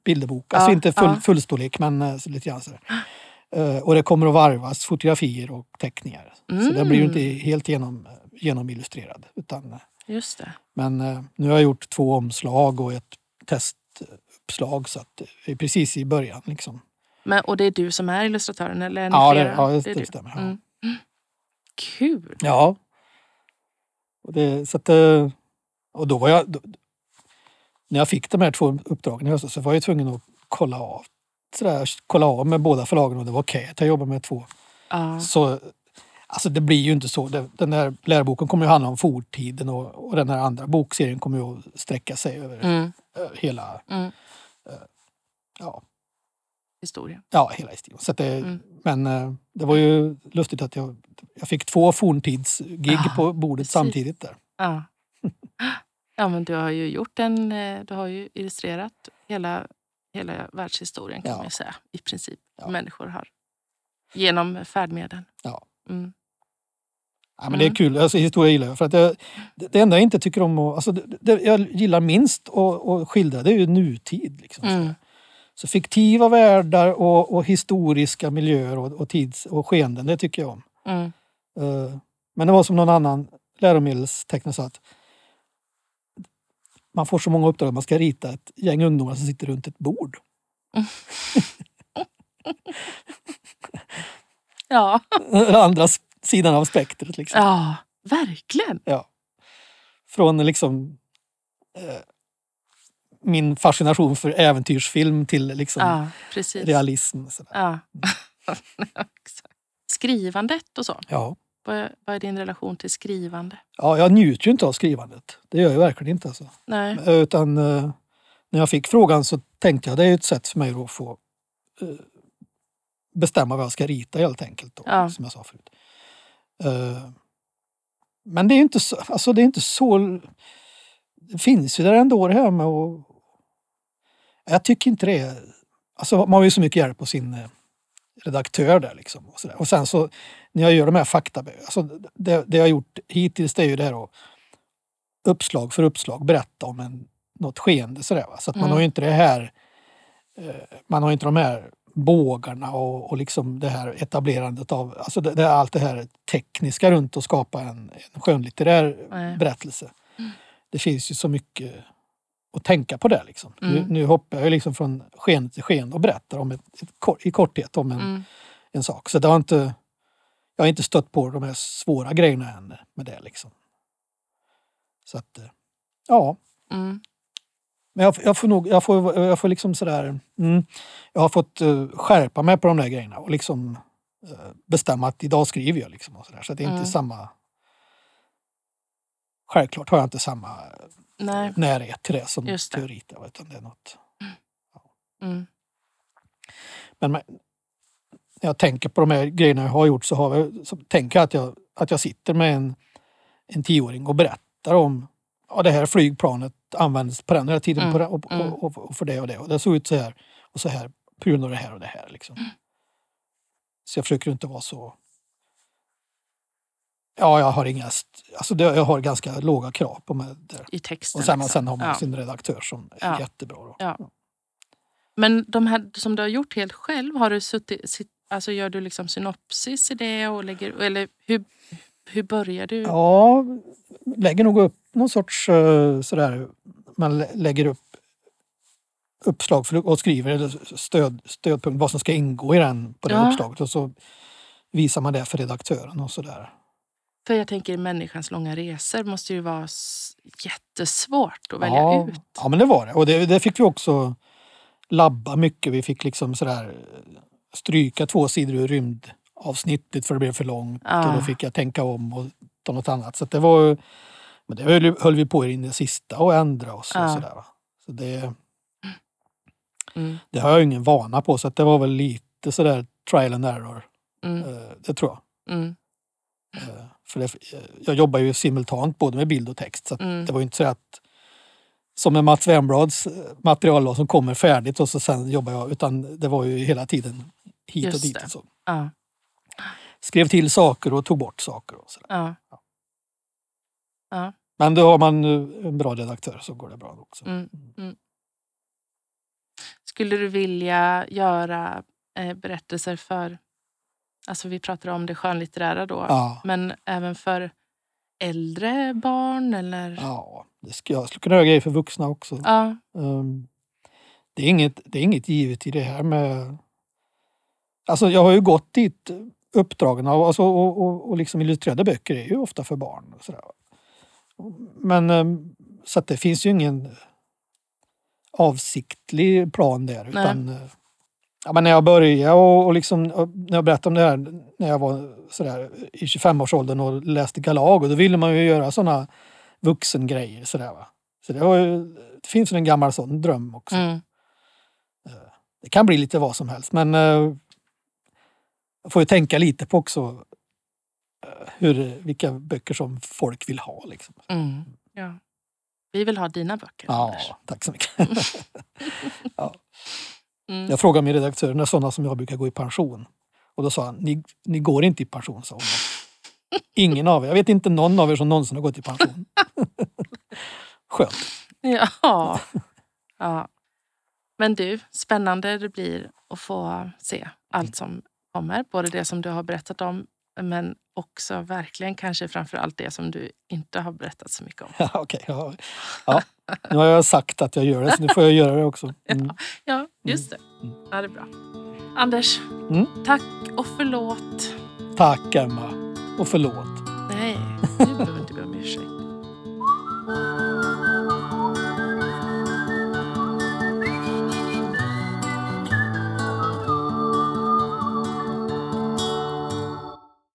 bilderbok. Alltså Ja, inte full, ja. fullstorlek men eh, så lite grann sådär. <gasps> <sniffs> Eh, Och det kommer att varvas fotografier och teckningar. Så den blir ju inte Mm. helt genom, genomillustrerad. Utan, eh, Just det. men eh, nu har jag gjort två omslag och ett testuppslag så att det är precis i början. Liksom. Men, och det är du som är illustratören? Eller är ni Ja, det, ja, det, det du. stämmer. Ja. Mm. Kul! ja. Och, det, så att, och då var jag... Då, när jag fick de här två uppdragen i höstas så var jag tvungen att kolla av, sådär, kolla av med båda förlagen och det var okej att jag jobbar med två. Ja. Så, alltså det blir ju inte så. Den där läroboken kommer ju handla om forntiden och, och den här andra bokserien kommer ju att sträcka sig över Mm. ö, hela, Mm. ja, Historia. ja, hela historien. Så det, Mm. Men eh, det var ju lustigt att jag, jag fick två forntidsgig Ja, på bordet precis. samtidigt där. Ja. <gasps> ja, men du har ju gjort en... eh, Du har ju illustrerat hela, hela världshistorien kan Ja. man säga. I princip. Ja. Människor har. Genom färdmedel. Ja. Mm. Ja, men Det är Mm. kul, alltså, historia gillar jag. För att jag, det, enda jag inte tycker om att, alltså, det, jag gillar minst att skildra det är ju nutid. Liksom, Mm. sådär. Så fiktiva världar och, och historiska miljöer och, och tids och skeenden, det tycker jag om. Mm. Eh, Men det var som någon annan läromedelstecknare sa att man får så många uppdrag att man ska rita ett gäng ungdomar som sitter runt ett bord. <laughs> Ja. <laughs> Andra sidan av spektret. Liksom. ja, verkligen. Ja. Från liksom eh, min fascination för äventyrsfilm till liksom Ja, precis. realism. Sådär. Ja. <laughs> Skrivandet och så. Ja. Vad är, vad är din relation till skrivande? ja, jag njuter ju inte av skrivandet. Det gör jag verkligen inte. Alltså. Nej. Utan eh, när jag fick frågan så tänkte jag det är ett sätt för mig att få eh, bestämma vad jag ska rita helt enkelt. Då, Ja. Som jag sa förut. Eh, men det är inte så, alltså det är inte så... Det finns ju där ändå det här med att... Jag tycker inte det är... Alltså man har ju så mycket hjälp av sin eh, redaktör där liksom. Och, så där. och sen så när jag gör de här fakta... Alltså det, det jag har gjort hittills det är ju det här att uppslag för uppslag berätta om en, något skeende sådär. Va? Så att man Mm. har ju inte det här... Eh, man har inte de här bågarna och, och liksom det här etablerandet av... Alltså det, det allt det här tekniska runt att skapa en, en skönlitterär Nej. berättelse. Det finns ju så mycket att tänka på det. Liksom. Nu, Mm. nu hoppar jag liksom från sken till sken och berättar om ett, ett, i korthet om en, Mm. en sak. Så det har inte, jag har inte stött på de här svåra grejerna än med det. Liksom. Så att, eh, ja. Mm. Men jag, jag får nog, jag får, jag får liksom sådär, mm, jag har fått uh, skärpa mig på de där grejerna och liksom eh, bestämma att idag skriver jag liksom och sådär. Så att det är inte Mm. samma, självklart har jag inte samma Nej. närhet till det som Just det. teorit. Utan det är något. Mm. Men med- när jag tänker på de här grejerna jag har gjort så, har jag, så tänker jag att jag, att jag sitter med en, en tioåring och berättar om ja, det här flygplanet användes på den här tiden Mm, på det, och, mm. och, och, och för det och det. Och det såg ut så här och så här på grund av det här och det här. Liksom. Mm. Så jag försöker inte vara så... Ja, jag har inga... Alltså det, jag har ganska låga krav på mig där. I texten. Och sen, liksom. sen har man Ja. sin redaktör som är Ja. jättebra. Då. Ja. Men de här som du har gjort helt själv, har du suttit, sitt, alltså gör du liksom synopsis i det? Och lägger, eller hur, hur börjar du? Ja, lägger nog upp någon sorts eh, sådär, man lä- lägger upp uppslag för, och skriver eller stöd, stödpunkt vad som ska ingå i den på det Ja. uppslaget och så visar man det för redaktören och sådär. För jag tänker människans långa resor måste ju vara jättesvårt att välja ja, ut. Ja men det var det och det, det fick vi också labba mycket. Vi fick liksom sådär stryka två sidor ur rymdavsnittet för det blev för långt Ah. och då fick jag tänka om och ta något annat. Så det var ju- men det höll, höll vi på in i det sista och ändra och så, Ah. sådär. Va? Så det, Mm, det har jag ingen vana på så det var väl lite sådär trial and error. mm, eh, Det tror jag. mm, Eh, För det, jag jobbar ju simultant både med bild och text. Så Mm. det var ju inte så att som med Mats Wernblads eh, material då, som kommer färdigt och så sen jobbar jag. Utan det var ju hela tiden hit och Just dit. det. Och så. ja, Skrev till saker och tog bort saker. Och sådär. ja, ja. Men då har man eh, en bra redaktör så går det bra också. Mm, mm. Skulle du vilja göra eh, berättelser för, alltså vi pratar om det skönlitterära då, men även för äldre barn eller? ja det ska, jag skulle kunna göra grejer för vuxna också. Ja, Um, det, är inget, det är inget givet i det här med... Alltså jag har ju gått dit uppdragen alltså, och, och, och liksom illustrerade böcker är ju ofta för barn. Och sådär. Men um, så att det finns ju ingen avsiktlig plan där. Utan, eh, ja, men när jag började och, och liksom, och när jag berättade om det här när jag var sådär, i 25-årsåldern och läste Galago, då ville man ju göra sådana vuxengrejer. Sådär, va? Så det, var ju, det finns en gammal sån dröm också. mm, Det kan bli lite vad som helst men eh, jag får ju tänka lite på också eh, hur, vilka böcker som folk vill ha. Liksom. mm, ja. Vi vill ha dina böcker. Ja, Anders. tack så mycket. <laughs> Mm. Jag frågade min redaktör när sådana som jag brukar gå i pension. Och då sa han, ni, ni går inte i pension, sa hon. <laughs> Ingen av er. Jag vet inte någon av er som någonsin har gått i pension. <laughs> Skönt. Ja. <laughs> ja. Men du, spännande det blir att få se allt som kommer. Både det som du har berättat om men också verkligen kanske framför allt det som du inte har berättat så mycket om. Ja, <laughs> okej. ja. ja, nu har jag sagt att jag gör det så nu får jag göra det också. <laughs> Mm. Ja, just det. Mm. Ja, det är bra. Anders, Mm. tack och förlåt. Tack Emma. Och förlåt. Nej, du behöver inte be om ursäkt.